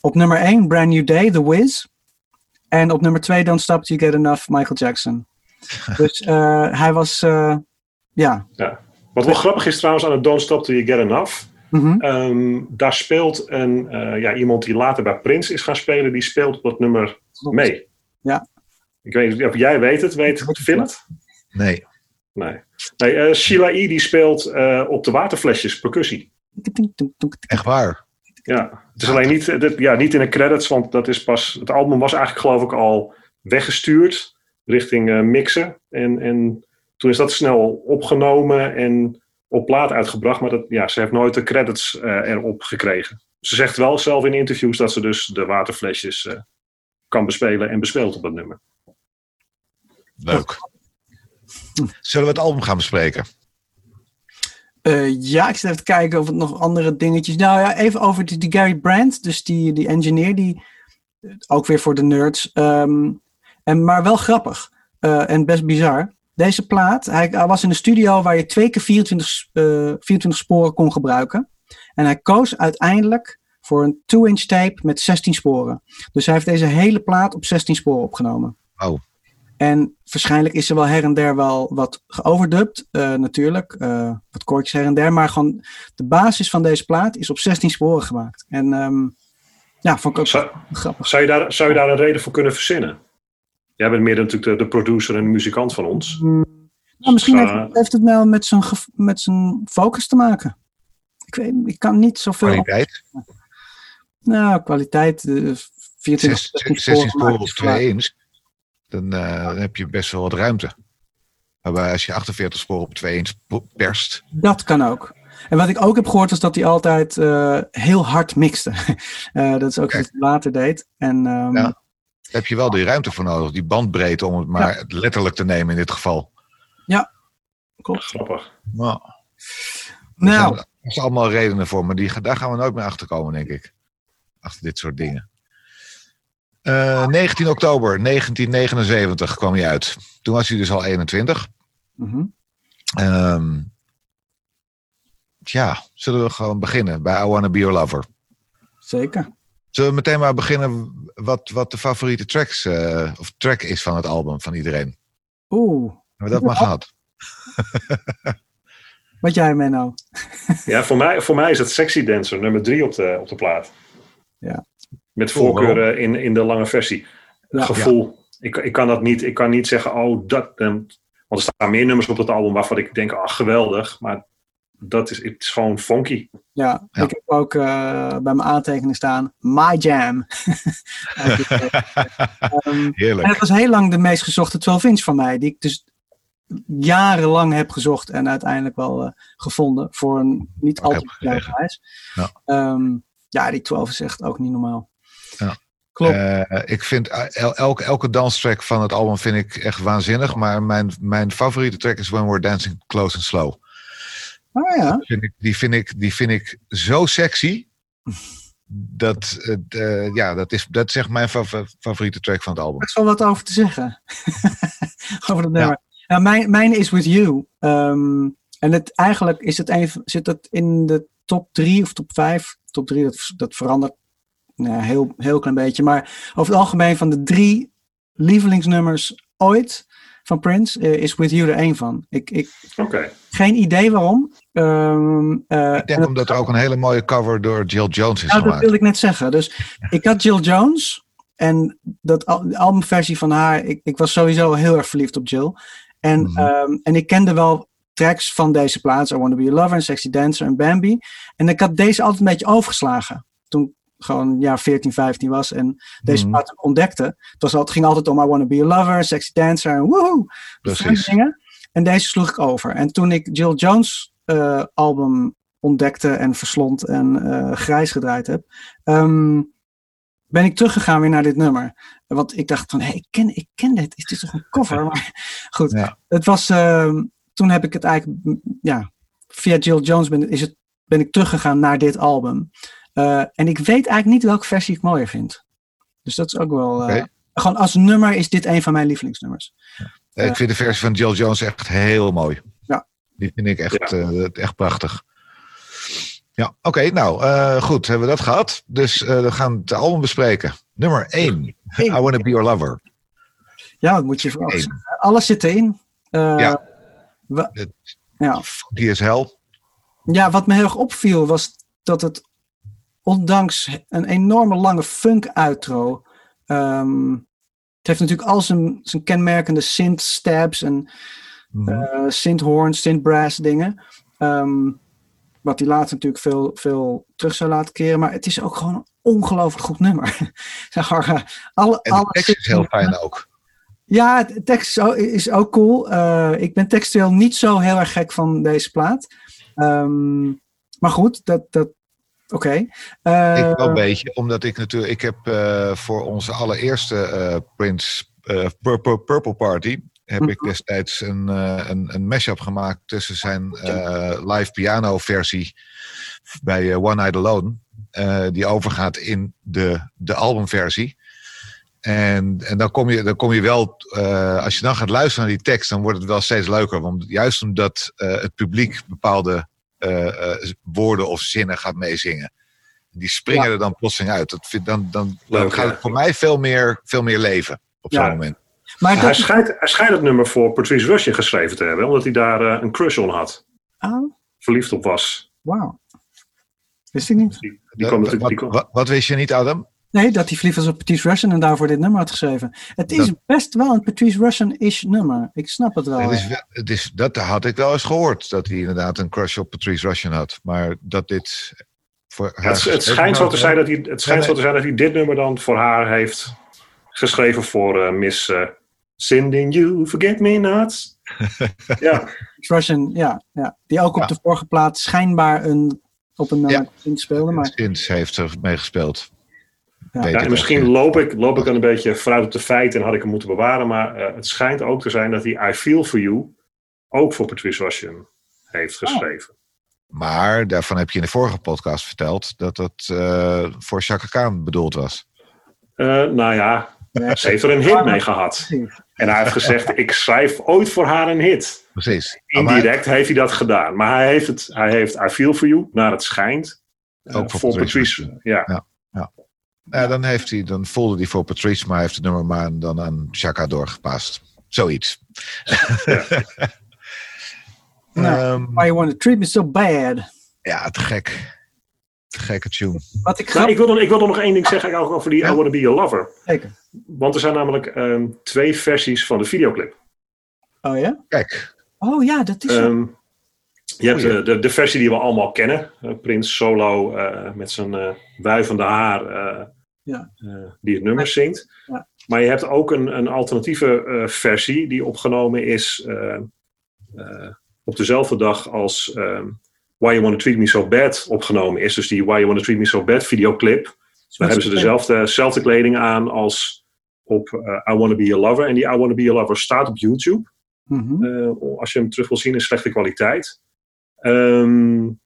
Op nummer 1, Brand New Day, The Wiz. En op nummer 2, Don't Stop Till You Get Enough, Michael Jackson. <laughs> dus uh, hij was, uh, ja. ja. Wat wel grappig is trouwens aan het Don't Stop Till You Get Enough. Mm -hmm. um, daar speelt een, uh, ja, iemand die later bij Prince is gaan spelen, die speelt op dat nummer mee. Ja. Ik weet niet of jij weet het, weet Phil het? Nee. Nee. nee Sheila E. die speelt op de waterflesjes percussie. Echt waar? Ja, het is alleen niet, ja, niet in de credits, want dat is pas, het album was eigenlijk geloof ik al weggestuurd richting uh, mixen. En, en toen is dat snel opgenomen en op plaat uitgebracht, maar dat, ja, ze heeft nooit de credits uh, erop gekregen. Ze zegt wel zelf in interviews dat ze dus de waterflesjes uh, kan bespelen en bespeelt op dat nummer. Leuk. Zullen we het album gaan bespreken? Uh, ja, ik zit even te kijken of het nog andere dingetjes. Nou ja, even over die, die Gary Brandt, dus die, die engineer, die ook weer voor de nerds. Um, en, maar wel grappig uh, en best bizar. Deze plaat, hij, hij, was in een studio waar je twee keer 24, uh, 24 sporen kon gebruiken. En hij koos uiteindelijk voor een 2-inch tape met 16 sporen. Dus hij heeft deze hele plaat op 16 sporen opgenomen. Oh. En waarschijnlijk is er wel her en der wel wat geoverdubt, uh, natuurlijk. Uh, wat koortjes her en der. Maar gewoon de basis van deze plaat is op 16 sporen gemaakt. En um, ja, vond ik ook zou, grappig. Zou je, daar, zou je daar een reden voor kunnen verzinnen? Jij bent meer natuurlijk de, de producer en de muzikant van ons. Mm, nou, misschien zou, heeft, heeft, het wel met zijn, met zijn focus te maken. Ik, weet, ik kan niet zoveel... Kwaliteit? Nou, kwaliteit... Uh, 24, 16, 16 sporen op 2 inch dan, uh, dan, heb je best wel wat ruimte. Maar als je 48 sporen op 2 inch perst. Dat kan ook. En wat ik ook heb gehoord is dat hij altijd uh, heel hard mixte. uh, <laughs> dat is ook wat hij later deed. En, um, ja. Daar heb je wel die ruimte voor nodig, die bandbreedte, om het maar ja. letterlijk te nemen in dit geval. Ja, klopt. Grappig. Nou, nou. Er zijn allemaal redenen voor, maar die, daar gaan we nooit meer achter komen, denk ik. Achter dit soort dingen. Uh, 19 oktober 1979 kwam hij uit. Toen was hij dus al 21. Mm -hmm. um, tja, zullen we gewoon beginnen bij I Wanna Be Your Lover? Zeker. Zullen we meteen maar beginnen wat, wat de favoriete tracks, uh, of track is van het album van iedereen? Oeh. Hebben we dat maar gehad? <laughs> wat jij, Menno? ja, voor mij, voor mij is het Sexy Dancer, nummer drie op de, op de plaat. Ja. Met voorkeur in, in de lange versie. Ja, Gevoel. Ja. Ik, ik kan dat niet, ik kan niet zeggen, oh, dat. Um, Want er staan meer nummers op het album waarvan ik denk, ach geweldig. Maar dat is, het is gewoon funky. Ja, Ja. ik heb ook eh, bij mijn aantekeningen staan My Jam. <laughs> Ehm, en Heerlijk. het was heel lang de meest gezochte 12 inch van mij, die ik dus jarenlang heb gezocht en uiteindelijk wel eh, gevonden voor een niet al te prijs. Ja. Ehm, ja, die 12 is echt ook niet normaal. Ja. Klopt. Eh, ik vind el- elke, elke danstrack van het album vind ik echt waanzinnig. Maar mijn, mijn favoriete track is When We're Dancing Close and Slow. Oh ja, Vind ik, die, vind ik, die vind ik zo sexy. Dat, eh, ja, dat, is, dat is echt mijn fa- favoriete track van het album. er is wel wat over te zeggen. <laughs> over dat nummer. Ja, mijn, mijn is With You. Ehm, en het, eigenlijk is het even, zit het in de top 3 of top 5. Top 3, dat, dat verandert nou, heel, heel klein beetje. Maar over het algemeen van de drie lievelingsnummers ooit van Prince eh, is With You er één van. Ik, ik Oké. geen idee waarom. Ehm, eh, Ik denk omdat er ook een hele mooie cover door Jill Jones is nou, dat gemaakt. wilde ik net zeggen. Dus ik had Jill Jones. En dat al- albumversie van haar. Ik, ik was sowieso heel erg verliefd op Jill. En, Mhm. ehm, en ik kende wel tracks van deze plaats. I Wanna Be Your Lover en Sexy Dancer en Bambi. En ik had deze altijd een beetje overgeslagen. Toen ik gewoon ja, 14, 15 was. En deze Mhm. plaat ontdekte. Het, was het ging altijd om I Wanna Be Your Lover, Sexy Dancer en woehoe. Precies. Dingen. En deze sloeg ik over. En toen ik Jill Jones eh, album ontdekte en verslond en eh, grijs gedraaid heb, ehm, ben ik teruggegaan weer naar dit nummer. Want ik dacht van, hé, ik, ken, ik ken dit. Is dit toch een cover? <laughs> Maar goed, Ja. het was, ehm, toen heb ik het eigenlijk, ja, via Jill Jones ben, is het, ben ik teruggegaan naar dit album. Eh, en ik weet eigenlijk niet welke versie ik mooier vind. Dus dat is ook wel, gewoon als nummer is dit een van mijn lievelingsnummers. Eh, Ik vind de versie van Jill Jones echt heel mooi. Die vind ik echt, Ja. eh, echt prachtig. Ja, oké. nou, eh, goed. Hebben we dat gehad. Dus eh, we gaan het album bespreken. Nummer 1. I Wanna Be Your Lover. Ja, dat moet je zeggen. Alles zit erin. Eh, Ja. ja. Die is hel. ja, wat me heel erg opviel was dat het, ondanks een enorme lange funk-outro, ehm, het heeft natuurlijk al zijn, zijn kenmerkende synth-stabs en Mhm. eh synth-horns, synth-brass dingen. Ehm, wat die later natuurlijk veel, veel terug zou laten keren. Maar het is ook gewoon een ongelooflijk goed nummer. <laughs> Zeg maar, alle, en de alles tekst is heel fijn ook. Ja, de tekst is ook, cool. Eh, ik ben textueel niet zo heel erg gek van deze plaat. Ehm, maar goed, dat. dat Oké. Eh, Ik wel een beetje, omdat ik natuurlijk... Ik heb voor onze allereerste eh, Prince Purple, Purple Party... heb ik Mhm. destijds een, eh, een, een mashup gemaakt tussen zijn eh, live piano versie bij eh, One Night Alone. eh, die overgaat in de, de albumversie. En, en dan, kom je, dan kom je wel, eh, als je dan gaat luisteren naar die tekst, dan wordt het wel steeds leuker. Want juist omdat eh, het publiek bepaalde eh, eh, woorden of zinnen gaat meezingen. Die springen Ja. er dan plotseling uit. Dat vind, dan, dan, gaat ja. het voor mij veel meer, veel meer leven op zo'n Ja. moment. Maar Hij dat, schijnt, hij schijnt het nummer voor Patrice Rushen geschreven te hebben, omdat hij daar eh, een crush on had. oh, Verliefd op was. wauw. Wist ik niet. Die, wat. Die wat, wist je niet, Adam? Nee, dat hij verliefd was op Patrice Russian en daarvoor dit nummer had geschreven. Het is Dat- best wel een Patrice Russian-ish nummer. Ik snap het wel. Het is, wel- het is, dat had ik wel eens gehoord. Dat hij inderdaad een crush op Patrice Russian had. Maar dat dit voor haar het, schijnt, zo te zijn dat hij, het schijnt nee. zo te zijn dat hij dit nummer dan voor haar heeft geschreven voor eh, Miss eh, Sending You Forget Me Not. <laughs> ja, Russian, ja, ja. Die ook op Ja. de vorige plaat schijnbaar een, op een nummer Ja. speelde. Maar Sinds heeft er mee gespeeld. Ja. En misschien loop ik, loop ik dan een beetje vooruit op de feiten en had ik hem moeten bewaren. Maar eh, het schijnt ook te zijn dat hij I Feel For You ook voor Patrice Russian heeft geschreven. Maar daarvan heb je in de vorige podcast verteld dat het eh, voor Chaka Khan bedoeld was. Eh, nou ja, Ja. ze heeft er een hit mee gehad. En hij heeft gezegd, <laughs> ik schrijf ooit voor haar een hit. Precies. Maar Indirect heeft hij dat gedaan. Maar hij heeft, het, hij heeft I Feel For You, naar het schijnt, Ook voor voor Patrice Patrice. Ja. ja, dan, heeft hij, dan voelde hij voor Patrice, maar hij heeft het nummer maar dan aan Chaka doorgepast. Zoiets. <laughs> Nou, Ehm, Why You Want to Treat Me So Bad. ja, te gek. Gekke tune. Wat ik Nou, ik, wil dan, ik wil dan nog één ding zeggen ook over die I Wanna Be Your Lover. Zeker. Want er zijn namelijk ehm, twee versies van de videoclip. Oh ja? Kijk. Oh ja, dat is. Um, je hebt de, de, de, versie die we allemaal kennen. Uh, Prins Solo uh, met zijn uh, wuivende haar. Ja. die het nummer zingt. Ja. Maar je hebt ook een, een alternatieve versie die opgenomen is op dezelfde dag als um, Why You Wanna Treat Me So Bad opgenomen is. Dus die Why You Wanna Treat Me So Bad videoclip. Daar hebben ze dezelfde, kleding aan als op I Wanna Be Your Lover. En die I Wanna Be Your Lover staat op YouTube. Mm -hmm. als je hem terug wil zien in slechte kwaliteit. Um,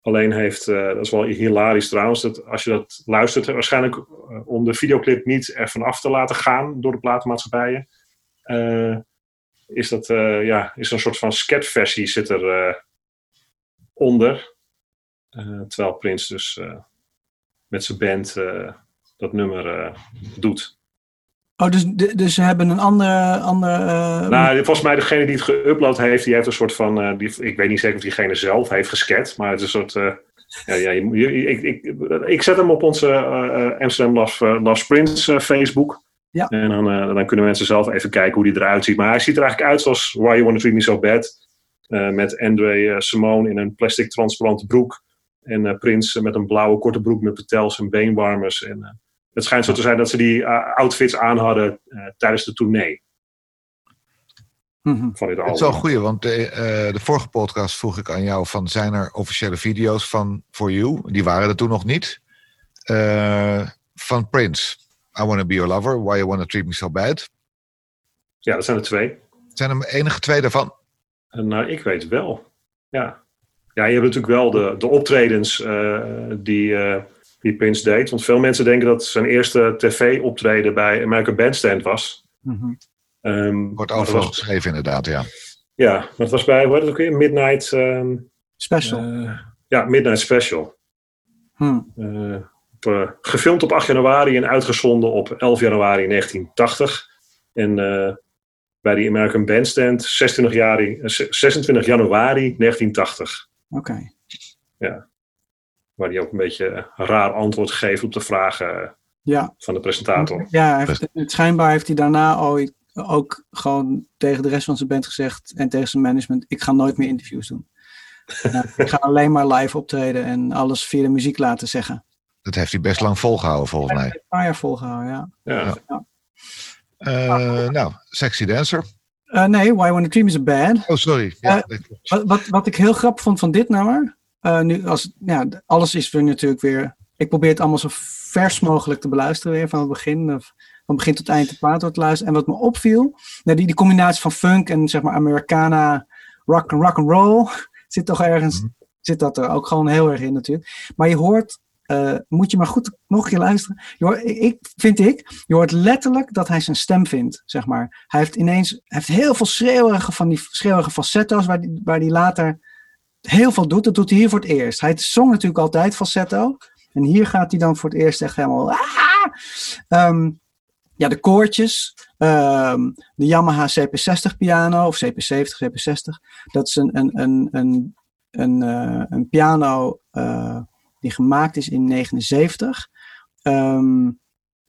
alleen heeft, uh, dat is wel hilarisch trouwens, dat als je dat luistert, waarschijnlijk om de videoclip niet ervan af te laten gaan door de platenmaatschappijen, is dat ja, is een soort van sketversie zit er onder. terwijl Prins dus met zijn band dat nummer doet. Oh, dus, dus ze hebben een andere. andere uh, nou, volgens mij degene die het geüpload heeft, die heeft een soort van. Uh, die, ik weet niet zeker of diegene zelf heeft gesket, maar het is een soort. Uh, ja, ja, je, ik, ik, ik zet hem op onze Amsterdam Love, Love Prince Facebook. Ja. En dan, dan kunnen mensen zelf even kijken hoe die eruit ziet. Maar hij ziet er eigenlijk uit zoals Why You Wanna Treat Me So Bad. Met Andre Simone in een plastic transparante broek. En Prins met een blauwe korte broek met petels en beenwarmers. En het schijnt zo te zijn dat ze die uh, outfits aan hadden uh, tijdens de tournee. -hmm. Het is wel goed, want de, uh, de, vorige podcast vroeg ik aan jou van zijn er officiële video's van For You? Die waren er toen nog niet. van Prince. I Wanna Be Your Lover. Why You Wanna Treat Me So Bad. Ja, dat zijn er twee. Zijn er enige twee daarvan? Nou, ik weet wel. Ja. Ja, je hebt natuurlijk wel de, de optredens die die Prince deed. Want veel mensen denken dat zijn eerste tv-optreden bij American Bandstand was. Mm -hmm. Wordt overal geschreven inderdaad, ja. Ja, maar het was bij, hoe heet het ook weer? Midnight... Um, Special. Uh, ja, Midnight Special. Hmm. Uh, op, uh, gefilmd op 8 januari en uitgezonden op 11 januari 1980. En bij die American Bandstand 26 januari, 26 januari 1980. Oké. Okay. Ja. Waar hij ook een beetje raar antwoord geeft op de vragen ja. van de presentator. Ja, heeft, schijnbaar heeft hij daarna ook, ook gewoon tegen de rest van zijn band gezegd en tegen zijn management: ik ga nooit meer interviews doen. <laughs> ik ga alleen maar live optreden en alles via de muziek laten zeggen. Dat heeft hij best lang volgehouden, volgens mij. Een paar jaar volgehouden, ja. ja. ja. Uh, nou, Sexy Dancer. Uh, nee, Why When the Dream is a Bad. Oh, sorry. Ja, uh, wat, wat, wat, ik heel grappig vond van dit nummer, nu als, ja, alles is weer natuurlijk weer. Ik probeer het allemaal zo vers mogelijk te beluisteren weer van het begin. Van begin tot eind te plaat te luisteren. En wat me opviel, nou, die, die combinatie van funk en zeg maar Americana, rock rock and roll, <laughs> zit toch ergens, mhm. zit dat er ook gewoon heel erg in natuurlijk. Maar je hoort, uh, moet je maar goed nog een keer luisteren. Hoort, ik, vind ik, je hoort letterlijk dat hij zijn stem vindt, zeg maar. Hij heeft ineens, hij heeft heel veel schreeuwige van die schreeuwige falsetto's waar die, waar die later heel veel doet. Dat doet hij hier voor het eerst. Hij zong natuurlijk altijd falsetto. En hier gaat hij dan voor het eerst echt helemaal. Um, ja, de koortjes. Um, de Yamaha CP60 piano, of CP70, CP60. Dat is een, een, een, een, een, uh, een piano uh, die gemaakt is in 79. Um, ehm,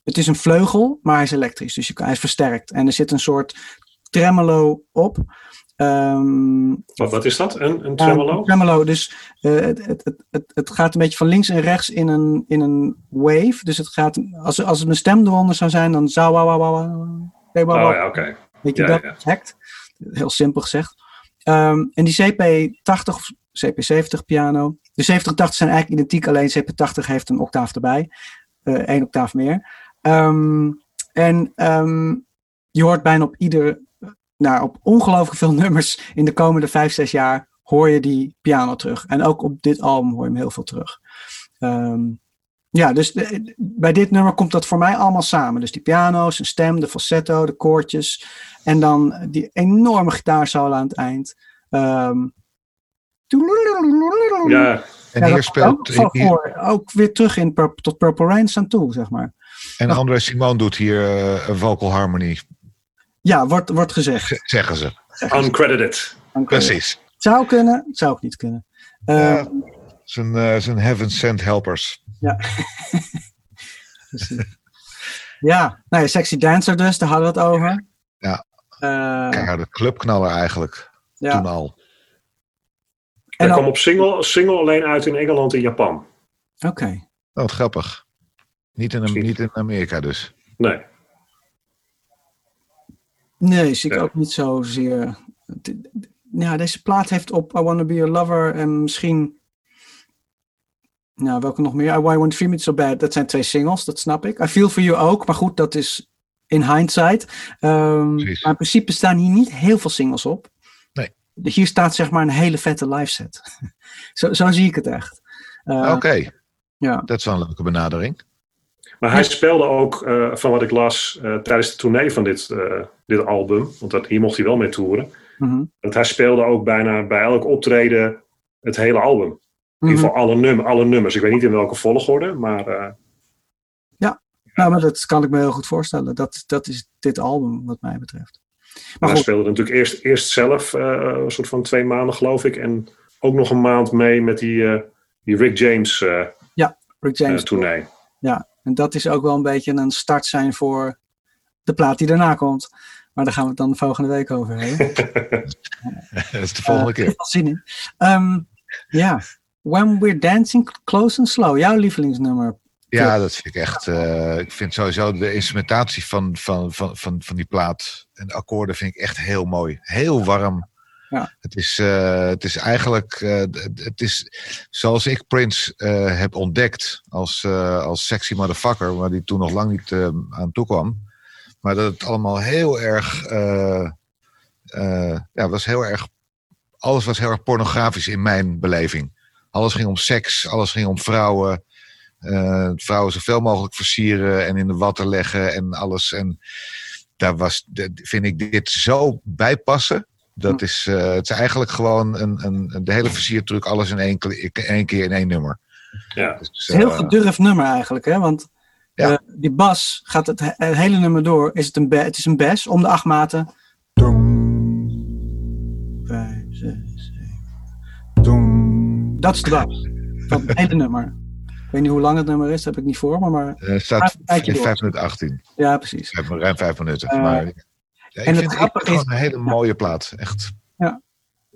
het is een vleugel, maar hij is elektrisch, dus je, hij is versterkt. En er zit een soort tremolo op. Um, wat, wat, is dat? Een, een tremolo? een tremolo. Dus uh, het, het, het, het, gaat een beetje van links en rechts in een, in een wave. Dus het gaat, als, als het mijn stem eronder zou zijn, dan zou. Wauw, wauw, wauw. Oh ja, oké. Okay. Weet je ja, dat? Ja. Heel simpel gezegd. Um, en die CP80 of CP70 piano. De 70 80 zijn eigenlijk identiek, alleen CP80 heeft een octaaf erbij. Uh, één octaaf meer. Um, en je hoort bijna op ieder nou, op ongelooflijk veel <laughs> nummers in de komende vijf, zes jaar hoor je die piano terug. En ook op dit album hoor je hem heel veel terug. Um, ja, dus bij dit nummer komt dat voor mij allemaal samen. Dus die piano, zijn stem, de falsetto, de koortjes. En dan die enorme gitaarsolo aan het eind. Um, ja, en hier speelt... Ook, hier, ook weer terug in tot Purple Rain aan toe, zeg maar. En André Simon doet hier uh, een vocal harmony ja, wordt, wordt gezegd. Zeggen ze. Uncredited. Precies. Zou kunnen, zou ook niet kunnen. Uh, zijn, uh, zijn heaven sent helpers. Ja. <laughs> ja, nou ja, Sexy Dancer dus, daar hadden we het over. Ja. Uh, de clubknaller eigenlijk. Ja. Toen al. Hij kwam op single, single alleen uit in Engeland en Japan. Oké. Okay. Oh, wat grappig. Niet in, niet in Amerika dus. Nee. Nee, zie ik ook niet zozeer. Ja, deze plaat heeft op I Wanna Be Your Lover en misschien... Nou, welke nog meer? I Want to Feel Me So Bad. Dat zijn twee singles, dat snap ik. I Feel For You ook, maar goed, dat is in hindsight. Um, maar in principe staan hier niet heel veel singles op. Nee. Hier staat zeg maar een hele vette live set. <laughs> zo, zo zie ik het echt. Uh, Oké. Ja. Dat is wel een leuke benadering. Maar hij speelde ook, uh, van wat ik las, uh, tijdens de tournee van dit, uh, dit album. Want dat, hier mocht hij wel mee toeren. Mm -hmm. Dat hij speelde ook bijna bij elk optreden het hele album. In ieder geval alle, num alle nummers. Ik weet niet in welke volgorde, maar... ja, nou, maar dat kan ik me heel goed voorstellen. Dat, dat is dit album, wat mij betreft. Maar, maar hij speelde natuurlijk eerst, eerst zelf, een soort van twee maanden geloof ik. En ook nog een maand mee met die, die Rick James, ja, Rick James tournee. Ja, en dat is ook wel een beetje een start zijn voor de plaat die daarna komt. Maar daar gaan we het dan de volgende week over hebben. <laughs> <laughs> dat is de volgende uh, keer. zin in. Um, ja, When We're Dancing Close and Slow. Jouw lievelingsnummer. Ja, dat vind ik echt. Uh, ik vind sowieso de instrumentatie van, van, van, van, van die plaat en de akkoorden vind ik echt heel mooi. Heel warm. Ja. Het, is, uh, het is eigenlijk, uh, het is zoals ik Prince uh, heb ontdekt als, als sexy motherfucker, waar die toen nog lang niet aan toe kwam. Maar dat het allemaal heel erg, ja, was heel erg, alles was heel erg pornografisch in mijn beleving. Alles ging om seks, alles ging om vrouwen. vrouwen zoveel mogelijk versieren en in de watten leggen en alles. En daar was, vind ik dit zo bijpassen. Dat is, uh, het is eigenlijk gewoon een, een, de hele versiertruc, alles in één, één keer in één nummer. Ja. Dus, het is een heel gedurfd nummer eigenlijk, hè? Want ja. uh, die bas gaat het, het, hele nummer door. Is het, een het is een bas om de acht maten. Vijf, zes. Dat is de van het hele nummer. Ik weet niet hoe lang het nummer is, dat heb ik niet voor me. Maar uh, het staat 5 minuten 18. Ja, precies. Ruim 5 minuten. maar ja, ik en vind het, het is een hele mooie plaat, echt. Ja,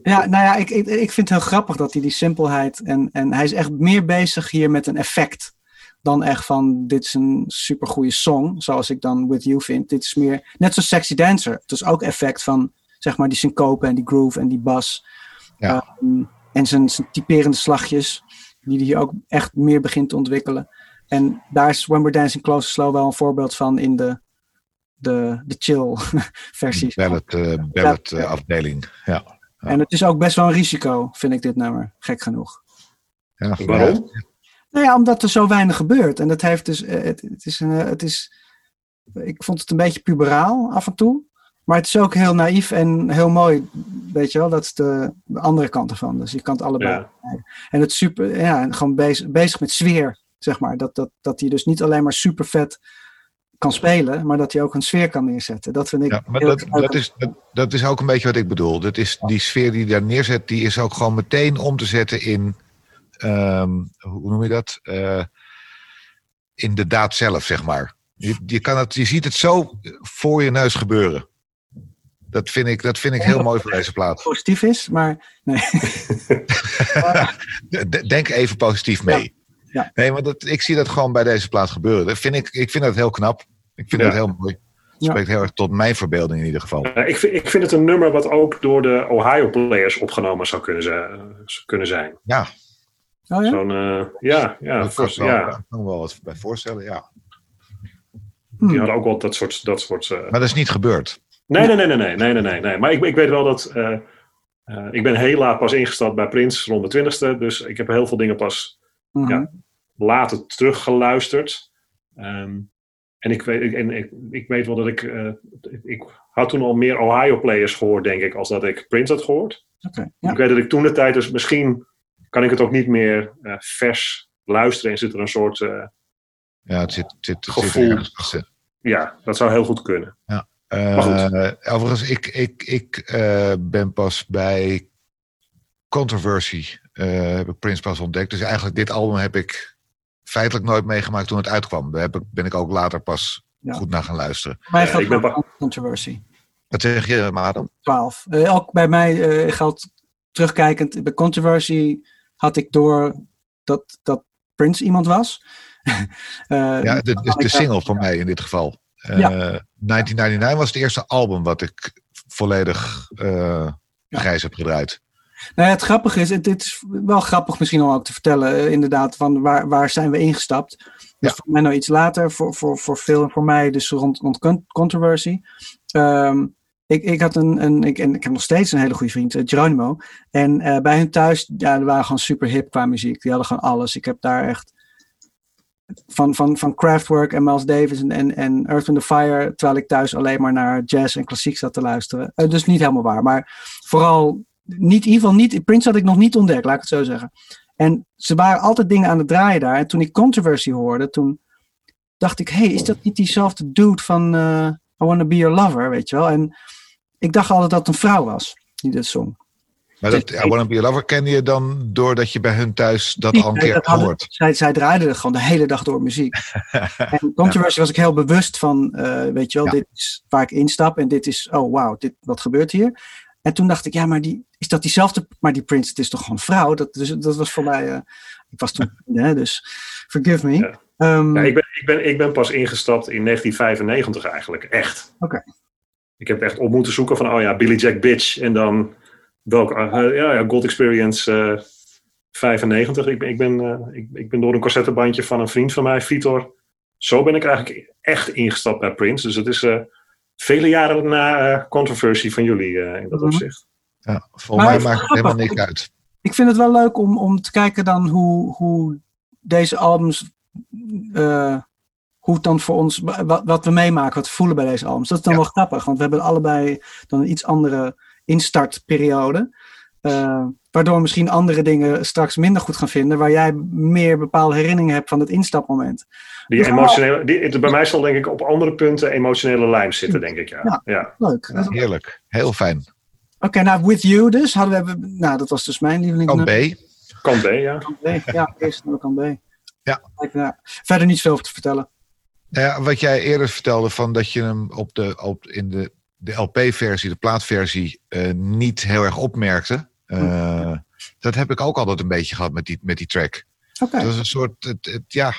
ja nou ja, ik, ik, ik vind het heel grappig dat hij die simpelheid en, en hij is echt meer bezig hier met een effect dan echt van dit is een supergoeie song, zoals ik dan With You vind. Dit is meer, net zoals Sexy Dancer. Het is ook effect van zeg maar die syncope en die groove en die bas. Ja. Um, en zijn, zijn typerende slagjes, die hij hier ook echt meer begint te ontwikkelen. En daar is When We're Dancing Close Slow wel een voorbeeld van in de de, de chill <laughs> versies. Ballad, uh, ballad uh, afdeling, ja. ja. En het is ook best wel een risico, vind ik dit nummer, gek genoeg. Ja, Waarom? Nou ja, omdat er zo weinig gebeurt. En dat heeft dus, uh, het, het, is een, het is, ik vond het een beetje puberaal af en toe. Maar het is ook heel naïef en heel mooi, weet je wel. Dat is de, de andere kant ervan. Dus je kan het allebei. Ja. En het super, ja, gewoon bezig, bezig met sfeer, zeg maar. Dat, dat, dat hij dus niet alleen maar super vet kan spelen, maar dat hij ook een sfeer kan neerzetten. Dat vind ik. Ja, maar dat, dat, is, dat, dat, is ook een beetje wat ik bedoel. Dat is, die sfeer die hij daar neerzet, die is ook gewoon meteen om te zetten in. Um, hoe noem je dat? Uh, in de daad zelf, zeg maar. Je, je, kan het, je ziet het zo voor je neus gebeuren. Dat vind ik, dat vind ik heel mooi voor deze plaat. <laughs> Positief is, maar. Nee. <laughs> Denk even positief mee. Ja. Ja. Nee, maar dat, ik zie dat gewoon bij deze plaat gebeuren. Dat vind ik, ik vind dat heel knap. Ik vind Ja. dat heel mooi. Het spreekt heel erg tot mijn verbeelding in ieder geval. Uh, ik, vind, ik vind het een nummer wat ook door de Ohio Players opgenomen zou kunnen, zijn. zou kunnen zijn. Ja, Oh ja? Zo'n, eh, ja, ja, wel, ja. kan me wel wat bij voorstellen. Ja. Die hadden ook wel dat soort. Dat soort eh, Maar dat is niet gebeurd. Nee, nee, nee, nee, nee, nee, nee, nee. Maar ik, ik weet wel dat. Uh, uh, ik ben heel laat pas ingestapt bij Prins, rond de twintigste. Dus ik heb heel veel dingen pas mhm. ja, later teruggeluisterd. Um, en ik weet, ik, en ik, weet wel dat ik, uh, ik. had toen al meer Ohio-players gehoord, denk ik, als dat ik Prins had gehoord. Okay. Ik weet dat ik toen de tijd, dus misschien kan ik het ook niet meer vers luisteren. En zit er een soort. ja, het zit, het zit, het gevoel. Ja, dat zou heel goed kunnen. Ja. Maar overigens, ik, ik, ik eh, ben pas bij Controversy, eh, heb ik Prince pas ontdekt. Dus eigenlijk dit album heb ik feitelijk nooit meegemaakt toen het uitkwam. Daar heb ik, ben ik ook later pas Ja. goed naar gaan luisteren. Mij ik ben controversy. Wat zeg je, Madam? 12. Uh, ook bij mij uh, geldt terugkijkend, bij Controversy had ik door dat, dat Prince iemand was. uh, <laughs> ja, dit is de single voor mij in dit geval. Uh, ja. 1999 was het eerste album wat ik volledig uh, ja. grijs heb gedraaid. Nou ja, het grappige is, het, het, is wel grappig misschien om ook te vertellen, inderdaad, van waar, waar zijn we ingestapt. Ja. voor mij nou iets later, voor, voor, voor veel voor mij dus rond, rond controversy. Um, ik, ik had een, een ik, en ik heb nog steeds een hele goede vriend, uh, Geronimo. En bij hun thuis, ja, die waren gewoon super hip qua muziek. Die hadden gewoon alles. Ik heb daar echt van, van, van Kraftwerk en Miles Davis en, en, en Earth, Wind Fire, terwijl ik thuis alleen maar naar jazz en klassiek zat te luisteren. Uh, dus niet helemaal waar, maar vooral, niet, in ieder geval niet, Prince had ik nog niet ontdekt, laat ik het zo zeggen. En ze waren altijd dingen aan het draaien daar. En toen ik Controversy hoorde, toen dacht ik, hey, is dat niet diezelfde dude van uh, I Wanna Be Your Lover, weet je wel? En ik dacht altijd dat het een vrouw was die dit zong. Maar dat I Wanna Be Your Lover kende je dan doordat je bij hun thuis dat al een keer had gehoord? Zij, zij draaiden gewoon de hele dag door muziek. <laughs> en Controversy ja. was ik heel bewust van, uh, weet je wel, ja. dit is waar ik instap en dit is, oh wauw, dit, wat gebeurt hier? En toen dacht ik, ja, maar die, is dat diezelfde, maar die Prince, het is toch gewoon vrouw? Dat, dus, dat was voor mij, uh, ik was toen, hè, dus forgive me. Ja. Um, ja, ik, ben, ik, ben, ik ben pas ingestapt in 1995 eigenlijk, echt. Oké. Okay. Ik heb echt op moeten zoeken van, oh ja, Billy Jack Bitch. En dan welke, uh, ja, ja, Gold Experience uh, 95. Ik ben, ik, ben, uh, ik, ik, ben door een cassettebandje van een vriend van mij, Vitor. Zo ben ik eigenlijk echt ingestapt bij Prince. Dus het is uh, vele jaren na controversie van jullie in dat opzicht. Ja, volgens mij maakt het helemaal niks uit. Ik vind het wel leuk om, om te kijken dan hoe, hoe deze albums hoe het dan voor ons, wat, wat we meemaken, wat we voelen bij deze albums. Dat is dan ja. wel grappig, want we hebben allebei dan een iets andere instartperiode. Uh, waardoor misschien andere dingen straks minder goed gaan vinden, waar jij meer bepaalde herinneringen hebt van het instapmoment. Die dus emotionele, die, bij mij zal denk ik op andere punten emotionele lijm zitten, denk ik. Ja, ja, ja. leuk. Ja, heerlijk, heel fijn. Oké, okay, nou, With You dus, hadden we, nou, dat was dus mijn lieveling. Kan B. Kan B, ja. Kan B, ja, eerst kan B. Ja. ja. Verder niet veel over te vertellen. Nou ja, wat jij eerder vertelde, van dat je hem op de, op, in de, de LP-versie, de plaatversie, uh, niet heel erg opmerkte. Uh, dat heb ik ook altijd een beetje gehad met die, met die track. Okay. Dat is een soort, het, het, ja,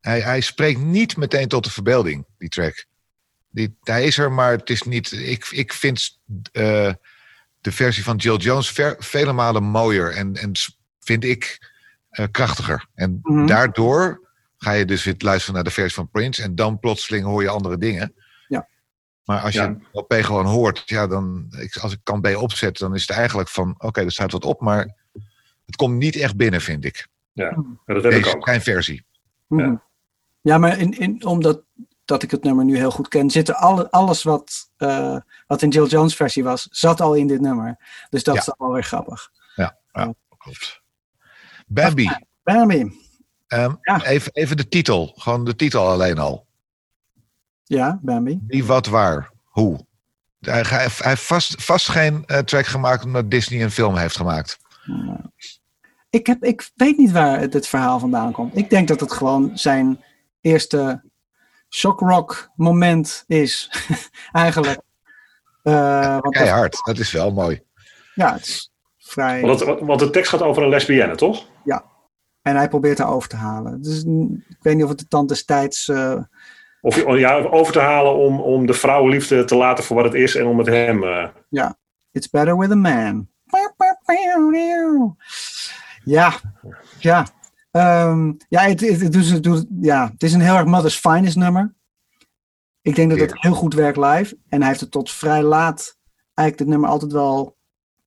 hij, hij spreekt niet meteen tot de verbeelding, die track. Die, hij is er, maar het is niet. Ik, ik vind uh, de versie van Jill Jones ver, vele malen mooier en, en vind ik krachtiger. En -hmm. daardoor ga je dus weer luisteren naar de versie van Prince. En dan plotseling hoor je andere dingen. Maar als je Ja. LP gewoon hoort, ja, dan, ik- als ik kan B opzet, dan is het eigenlijk van, oké, er staat wat op, maar het komt niet echt binnen, vind ik. Ja, dat heb ik ook. klein versie. Mhm. Ja, maar in, in, omdat dat ik het nummer nu heel goed ken, zit er alle, alles wat, eh, wat in Jill Jones versie was, zat al in dit nummer. Dus dat Ja. is dan wel weer grappig. Ja, ja klopt. Bambi, Bambi. ehm, Ja. even, even de titel. Gewoon de titel alleen al. Ja, Bambi. Wie, wat, waar, hoe. Hij, hij, hij heeft vast, vast geen eh, track gemaakt omdat Disney een film heeft gemaakt. Ik, heb, ik weet niet waar het, het verhaal vandaan komt. Ik denk dat het gewoon zijn eerste shockrock moment is. <laughs> Eigenlijk. Eh, want dat- Keihard, dat is wel mooi. ja, het is vrij. Want, het- want de tekst gaat over een lesbienne, toch? En hij probeert haar over te halen. Dus mm, ik weet niet of het de tand destijds. eh, Of je- ja, over te halen om, om de vrouwenliefde te laten voor wat het is en om met hem. eh, It's better with a man. Ja, ja. Ehm, ja, het, het, het, dus, het, doet- ja, het is een heel erg Mother's Finest nummer. Ik denk dat het heel goed werkt live. En hij heeft het tot vrij laat eigenlijk dit nummer altijd wel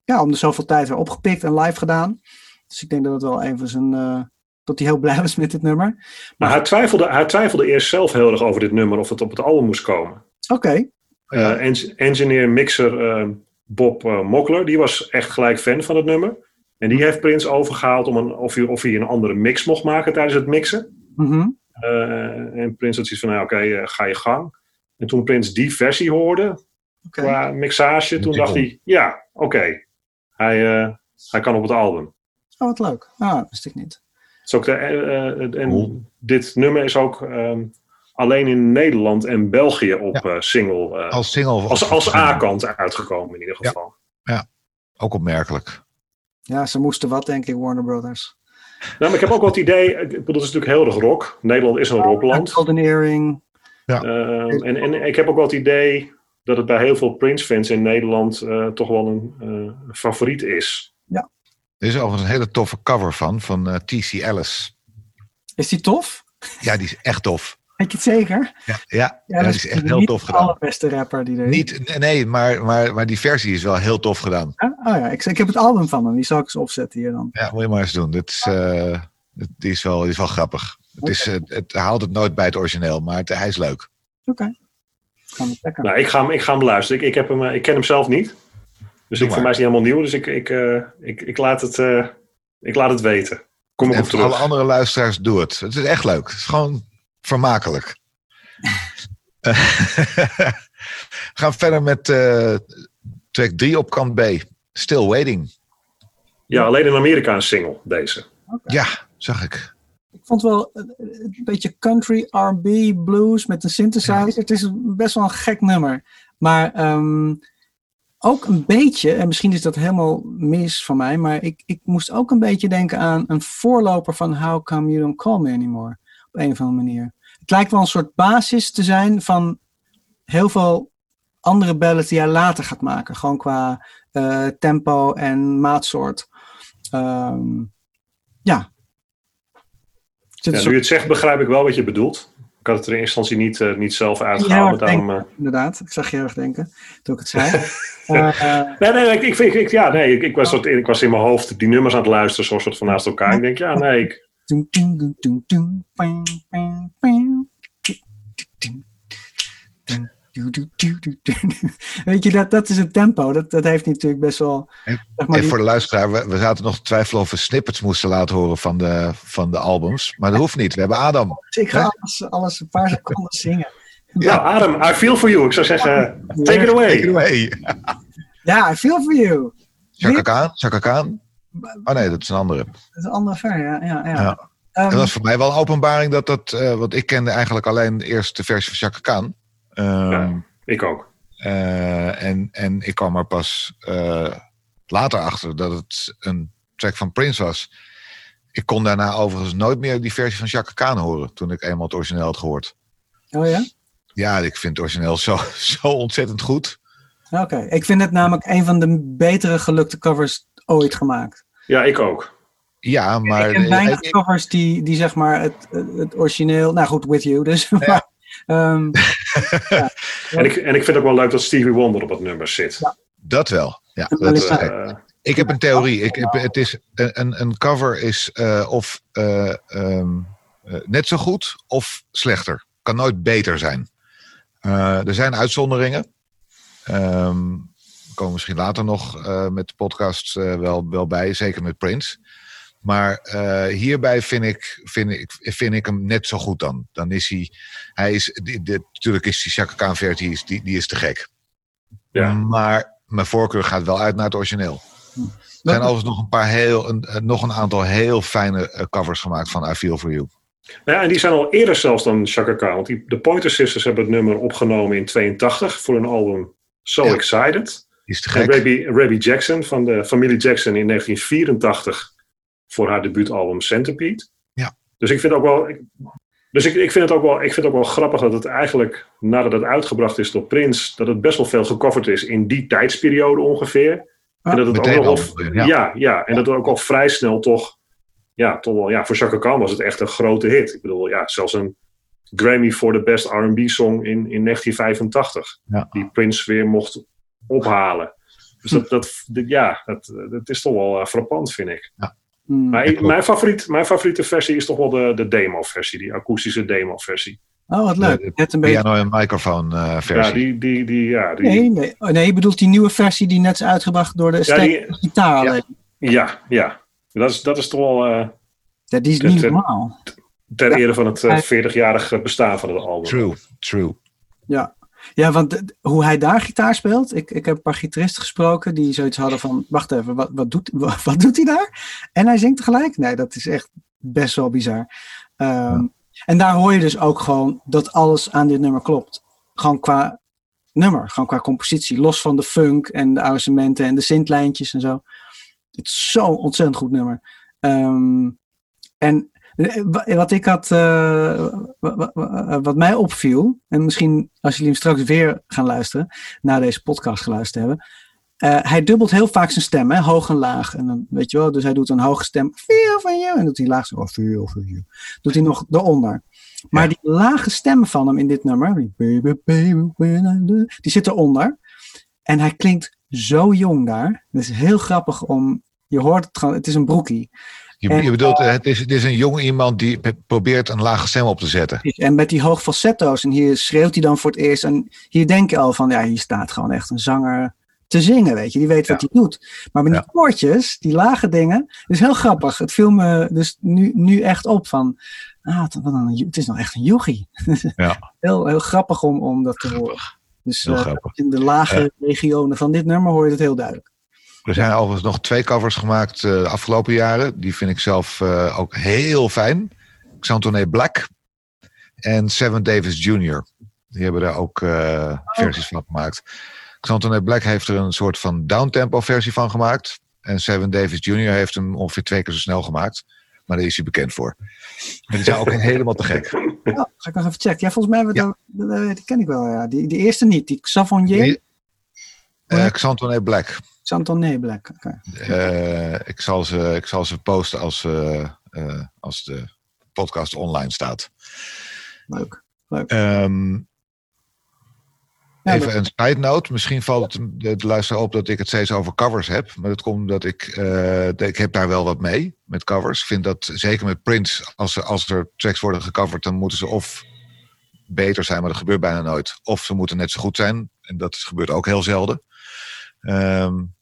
ja, om de zoveel tijd weer opgepikt en live gedaan. Dus ik denk dat het wel een van zijn... eh, dat hij heel blij was met dit nummer. Maar hij twijfelde, hij twijfelde eerst zelf heel erg over dit nummer, of het op het album moest komen. Oké. Eh, eng- engineer, mixer eh, Bob eh, Mockler, die was echt gelijk fan van het nummer. En die heeft Prins overgehaald om een, of, hij, of hij een andere mix mocht maken tijdens het mixen. Mhm. Eh, en Prins had zoiets van, nou oké, ga je gang. En toen Prins die versie hoorde, qua mixage, toen dacht hij, ja, oké. Hij, eh, hij kan op het album. Oh, wat leuk. Ah, dat wist ik niet. Het is ook de, eh, eh, en Cool. dit nummer is ook ehm, alleen in Nederland en België op single. als single. Als, als A-kant uitgekomen in ieder geval. Ja. ja, ook opmerkelijk. Ja, ze moesten wat, denk ik, Warner Brothers. Nou, maar ik heb ook wel het idee, ik bedoel, het is natuurlijk heel erg rock. Nederland is een rockland. Golden Earring. Ja. Uh, en, en ik heb ook wel het idee dat het bij heel veel Prince-fans in Nederland uh, toch wel een uh, favoriet is. Ja. Er is overigens een hele toffe cover van, van T.C. Ellis. Is die tof? Ja, die is echt tof. Weet je het zeker? Ja, ja, ja dat is echt heel tof gedaan. Niet de allerbeste rapper die er is. Niet, nee, maar, maar, maar die versie is wel heel tof gedaan. Oh ja, ik, ik heb het album van hem. Die zal ik eens opzetten hier dan. Ja, moet je maar eens doen. Dit is, uh, die is, wel, die is wel grappig. Het, is, het, het, haalt het nooit bij het origineel, maar het, hij is leuk. Oké. Okay. Nou, ik ga hem, ik ga hem luisteren. Ik, ik, heb hem, ik ken hem zelf niet. Dus ik, voor mij is hij helemaal nieuw. Dus ik, ik, uh, ik, ik, laat het, uh, ik laat het weten. Kom en op terug. alle andere luisteraars, doe het. Het is echt leuk. Het is gewoon vermakelijk. <laughs> We gaan verder met uh, track 3 op kant B. Still Waiting. Ja, alleen in Amerika een single, deze. Okay. Ja, zag ik. Ik vond wel een beetje country, R&B, blues met een synthesizer. Ja. Het is best wel een gek nummer. Maar um, ook een beetje, en misschien is dat helemaal mis van mij, maar ik, ik moest ook een beetje denken aan een voorloper van How Come You Don't Call Me Anymore. Op een of andere manier het lijkt wel een soort basis te zijn van heel veel andere ballads die hij later gaat maken. Gewoon qua uh, tempo en maatsoort. Um, ja. ja. Nu je het zegt, begrijp ik wel wat je bedoelt. Ik had het er in eerste instantie niet, uh, niet zelf uitgehaald. Daarom, uh... Inderdaad, ik zag je erg denken toen ik het zei. uh, <laughs> nee, nee, ik, ik, ik, ik, ja, nee ik, ik, was soort, ik was in mijn hoofd die nummers aan het luisteren, zo'n soort van naast elkaar. Ik denk, ja, nee, ik, <laughs> Weet je, dat, dat is het tempo. Dat, dat heeft natuurlijk best wel. En, zeg maar, en voor de luisteraar, we, we zaten nog te twijfelen of we snippets moesten laten horen van de, van de albums. Maar dat hoeft niet. We hebben Adam. Ik ga alles, alles een paar seconden <laughs> zingen. Ja, Adam, I feel for you. Ik zou zeggen, take it away. Take it away. Ja, I feel for you. Chaka Khan, Chaka Khan. Oh nee, dat is een andere. Dat is een andere ver, ja. ja, ja. ja. Um, en dat was voor mij wel een openbaring dat dat, uh, want ik kende eigenlijk alleen eerst de versie van Chaka Khan. Um, ja, ik ook. Uh, en, en ik kwam er pas uh, later achter dat het een track van Prince was. Ik kon daarna overigens nooit meer die versie van Chaka Khan horen toen ik eenmaal het origineel had gehoord. Oh ja? Ja, ik vind het origineel zo, <laughs> zo ontzettend goed. Oké, okay. ik vind het namelijk een van de betere gelukte covers ooit gemaakt. Ja, ik ook. Ja, maar... Ik ken weinig covers die, die zeg maar het, het origineel... Nou goed, With You dus. <laughs> Ja. Um, <laughs> ja. en, ik, en ik vind het ook wel leuk dat Stevie Wonder op het nummer zit. Ja. Dat wel, ja. Dat, uh, ik heb een theorie. Ik heb, het is, een, een cover is uh, of uh, um, net zo goed of slechter. Kan nooit beter zijn. er zijn uitzonderingen. Um, komen misschien later nog uh, met de podcast uh, wel, wel bij, zeker met Prince. Maar uh, hierbij vind ik, vind, ik, vind ik hem net zo goed dan. Dan is hij, hij is, die, die, natuurlijk is die Chaka Khan versie, die, die is te gek. Ja. Maar mijn voorkeur gaat wel uit naar het origineel. Er zijn overigens nog een paar heel, een, nog een aantal heel fijne covers gemaakt van I Feel For You. Nou ja, en die zijn al eerder zelfs dan Chaka Khan. Want die, de Pointer Sisters hebben het nummer opgenomen in 82 voor een album So ja. Excited. Is te gek. Rabbi, Rabbi Jackson van de familie Jackson in 1984 voor haar debuutalbum Centipede. Ja. Dus ik vind ook wel. Ik, dus ik, ik, vind het ook wel, ik vind het ook wel grappig dat het eigenlijk, nadat het uitgebracht is door Prince, dat het best wel veel gecoverd is in die tijdsperiode ongeveer. Ah, en dat het ook al, al, ja. ja. Ja, en dat het ook al vrij snel toch, ja, toch wel, ja, voor Chaka Khan was het echt een grote hit. Ik bedoel, ja, zelfs een Grammy voor de Best R&B Song in, in 1985. Ja. Die Prince weer mocht ophalen. Dus dat, dat, ja, dat, dat is toch wel uh, frappant, vind ik. Ja. Maar ik, mijn, favoriet, mijn favoriete versie is toch wel de, de demo-versie, die akoestische demo-versie. Oh, wat leuk. De, net een piano en microfoon uh, versie. Ja, die, die, die, ja, die... Nee, nee. Oh, nee, je bedoelt die nieuwe versie die net is uitgebracht door de ja, die, gitaar ja, ja, ja, Dat is, dat is toch wel... Uh, ja, die is niet ter, normaal. Ter ere van het uh, 40-jarige bestaan van het album. True, true. Ja, ja, want hoe hij daar gitaar speelt. Ik, ik heb een paar gitaristen gesproken die zoiets hadden van: wacht even, wat, wat, doet, wat, <laughs> wat doet hij daar? En hij zingt tegelijk. Nee, dat is echt best wel bizar. Um, En daar hoor je dus ook gewoon dat alles aan dit nummer klopt. Gewoon qua nummer, gewoon qua compositie. Los van de funk en de arrangementen en de synthlijntjes en zo. Het is zo'n ontzettend goed nummer. Ehm, en wat ik had, uh, wat mij opviel, en misschien als jullie hem straks weer gaan luisteren, na deze podcast geluisterd hebben, uh, hij dubbelt heel vaak zijn stem, hè, hoog en laag. En dan, weet je wel, dus hij doet een hoge stem, veel van je, en doet hij laag, zo, oh, veel van je. Doet hij nog eronder. Maar die lage stemmen van hem in dit nummer, baby, baby, die zit eronder. En hij klinkt zo jong daar. Het is heel grappig om, je hoort het gewoon, het is een broekie. Je, je bedoelt, het is, het is een jong iemand die probeert een lage stem op te zetten. En met die hoog falsetto's, en hier schreeuwt hij dan voor het eerst. En hier denk je al van, ja, hier staat gewoon echt een zanger te zingen, weet je. Die weet wat hij doet. Maar met die koortjes, die lage dingen, is heel grappig. Het viel me dus nu, nu echt op van, ah, het, het is nou echt een yogi. <laughs> Ja. heel, heel grappig om, om dat te horen. Dus uh, in de lage regionen van dit nummer hoor je het heel duidelijk. Er zijn overigens nog twee covers gemaakt uh, de afgelopen jaren. Die vind ik zelf uh, ook heel fijn. Xantoné Black en Seven Davis Jr. Die hebben daar ook uh, versies van gemaakt. Xantoné Black heeft er een soort van downtempo versie van gemaakt. En Seven Davis Jr. heeft hem ongeveer twee keer zo snel gemaakt. Maar daar is hij bekend voor. En die zijn ook <laughs> helemaal te gek. Ja, ga ik nog even checken. Ja, volgens mij hebben we ja. dat, ken ik wel. Ja. Die, die eerste niet. Die Savonnier. Uh, Xantoné Black. Xantoné Black. Okay. Uh, ik, zal ze, ik zal ze posten als, uh, uh, als de podcast online staat. Leuk. Leuk. Um, Even een side note. Misschien valt het de, de luisteraar op dat ik het steeds over covers heb. Maar dat komt omdat ik... Ik heb daar wel wat mee met covers. Ik vind dat zeker met Prince... Als er, als er tracks worden gecoverd... dan moeten ze of beter zijn, maar dat gebeurt bijna nooit. Of ze moeten net zo goed zijn. En dat gebeurt ook heel zelden. Um,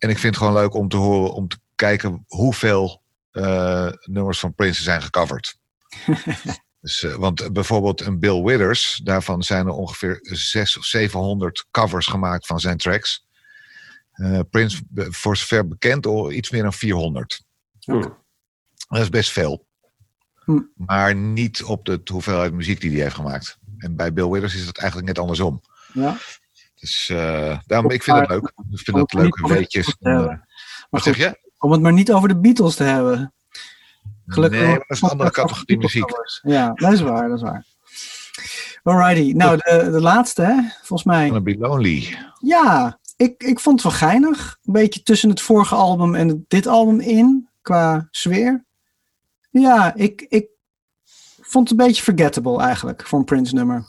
en ik vind het gewoon leuk om te horen... om te kijken hoeveel uh, nummers van Prince zijn gecoverd. <laughs> Dus, uh, want bijvoorbeeld een Bill Withers, daarvan zijn er ongeveer 600 of 700 covers gemaakt van zijn tracks. Uh, Prince, voor zover bekend, al iets meer dan 400. Okay. Dat is best veel. Hm. Maar niet op de hoeveelheid muziek die hij heeft gemaakt. En bij Bill Withers is het eigenlijk net andersom. Ja. Dus uh, daarom, ik vind het leuk. Ik vind dat leuke weetjes. Wat zeg je? Om het maar niet over de Beatles te hebben. Gelukkig nee, dat is een andere categorie muziek. Ja, dat is waar, dat is waar. Alrighty, nou de, de laatste hè, volgens mij. Gonna Be Lonely. Ja, ik, ik vond het wel geinig. Een beetje tussen het vorige album en dit album in, qua sfeer. Ja, ik, ik vond het een beetje forgettable eigenlijk, voor een Prince nummer.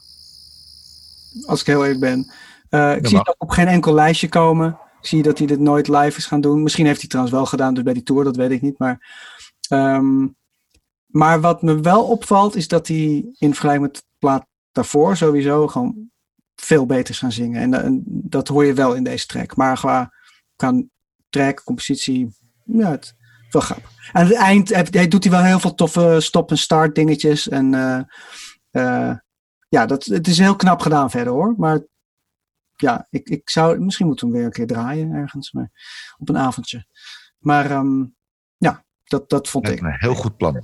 Als ik heel eerlijk ben. Uh, ik zie het ook op geen enkel lijstje komen. Ik zie dat hij dit nooit live is gaan doen. Misschien heeft hij het trouwens wel gedaan, dus bij die tour, dat weet ik niet. Maar Um, maar wat me wel opvalt, is dat hij in vergelijking met de plaat daarvoor sowieso gewoon veel beter is gaan zingen. En, en, dat hoor je wel in deze track. Maar qua, qua track, compositie, ja, het wel grappig. Aan het eind hij, doet hij wel heel veel toffe stop-en-start dingetjes. En uh, uh, ja, dat, het is heel knap gedaan verder hoor. Maar ja, ik, ik zou, misschien moeten we hem weer een keer draaien ergens. Maar op een avondje. Maar um, ja, dat, dat vond ik. Een heel goed plan.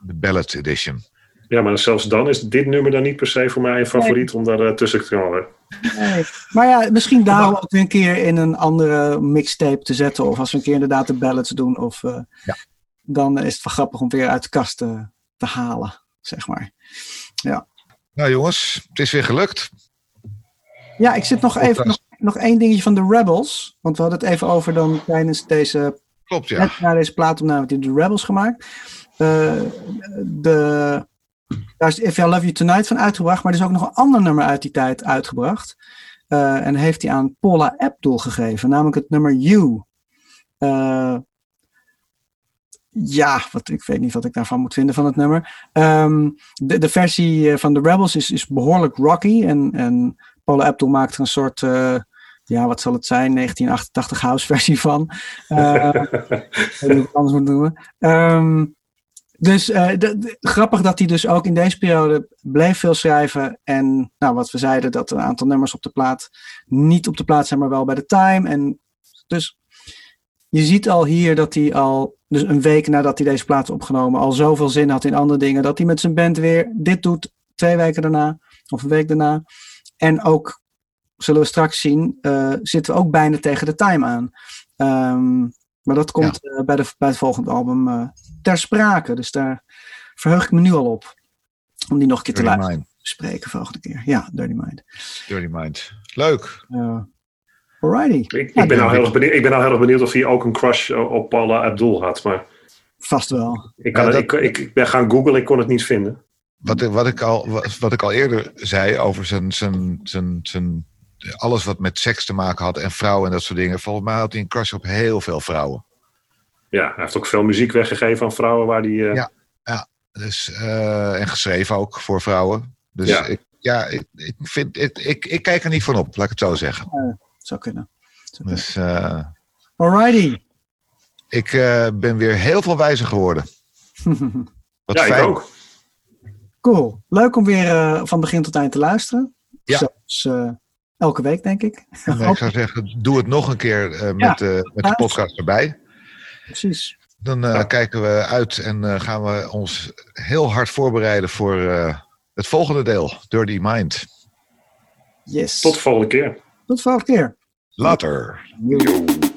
De Ballad Edition. Ja, maar zelfs dan is dit nummer dan niet per se voor mij een favoriet om daar uh, tussen te komen. Nee. Maar ja, misschien daarom ook weer een keer in een andere mixtape te zetten. Of als we een keer inderdaad de ballads doen. Of, uh, ja. Dan is het wel grappig om weer uit de kast te, te halen, zeg maar. Ja. Nou jongens, het is weer gelukt. Ja, ik zit nog even, nog, nog één dingetje van de Rebels. Want we hadden het even over dan tijdens deze Klopt, ja. Net na deze plaatopname hij de Rebels gemaakt. Uh, de, daar is If I Love You Tonight van uitgebracht. Maar er is ook nog een ander nummer uit die tijd uitgebracht. Uh, en heeft hij aan Paula Abdul gegeven. Namelijk het nummer You. Uh, ja, wat, ik weet niet wat ik daarvan moet vinden van het nummer. Um, de, de, versie van de Rebels is, is behoorlijk rocky. En, en Paula Abdul maakt er een soort ja, wat zal het zijn? 1988 house versie van. <laughs> Uh, ik anders moet noemen. Um, dus uh, de, grappig dat hij dus ook in deze periode bleef veel schrijven. En nou, wat we zeiden, dat een aantal nummers op de plaat niet op de plaat zijn, maar wel bij de Time. En dus je ziet al hier dat hij al, dus een week nadat hij deze plaat opgenomen, al zoveel zin had in andere dingen. Dat hij met zijn band weer dit doet, twee weken daarna, of een week daarna. En ook, zullen we straks zien, uh, zitten we ook bijna tegen de time aan. Um, maar dat komt ja. uh, bij, de, bij het volgende album uh, ter sprake. Dus daar verheug ik me nu al op. Om die nog een keer Dirty te luisteren. Spreken volgende keer. Ja, Dirty Mind. Dirty Mind. Leuk. Alrighty. Ik, ik, ben nou heel erg benieuwd, ik ben nou heel erg benieuwd of hij ook een crush op Paula Abdul had. Maar Vast wel. Ik, kan Ja, het- dat- ik, ik, ik ben gaan googlen, ik kon het niet vinden. Wat, ik- wat, ik al, wat, wat ik al eerder zei over zijn, zijn, zijn, zijn, alles wat met seks te maken had en vrouwen en dat soort dingen. Volgens mij had hij een crush op heel veel vrouwen. Ja, hij heeft ook veel muziek weggegeven aan vrouwen waar die. eh, Ja. Dus, eh, en geschreven ook voor vrouwen. Dus Ja. ik, ja, ik, ik, vind, ik, ik, ik kijk er niet van op, laat ik het zo zeggen. Zou kunnen. Zou kunnen. Dus eh, Alrighty. ik eh, ben weer heel veel wijzer geworden. <laughs> Wat ja, fijn. ik ook. cool. Leuk om weer eh, van begin tot eind te luisteren. Ja. Zoals eh, elke week, denk ik. En ik zou zeggen, doe het nog een keer eh, met, eh, met de podcast erbij. Precies. Dan eh, Ja. kijken we uit en eh, gaan we ons heel hard voorbereiden voor eh, het volgende deel, Dirty Mind. Yes. Tot de volgende keer. Tot de volgende keer. Later. Yo.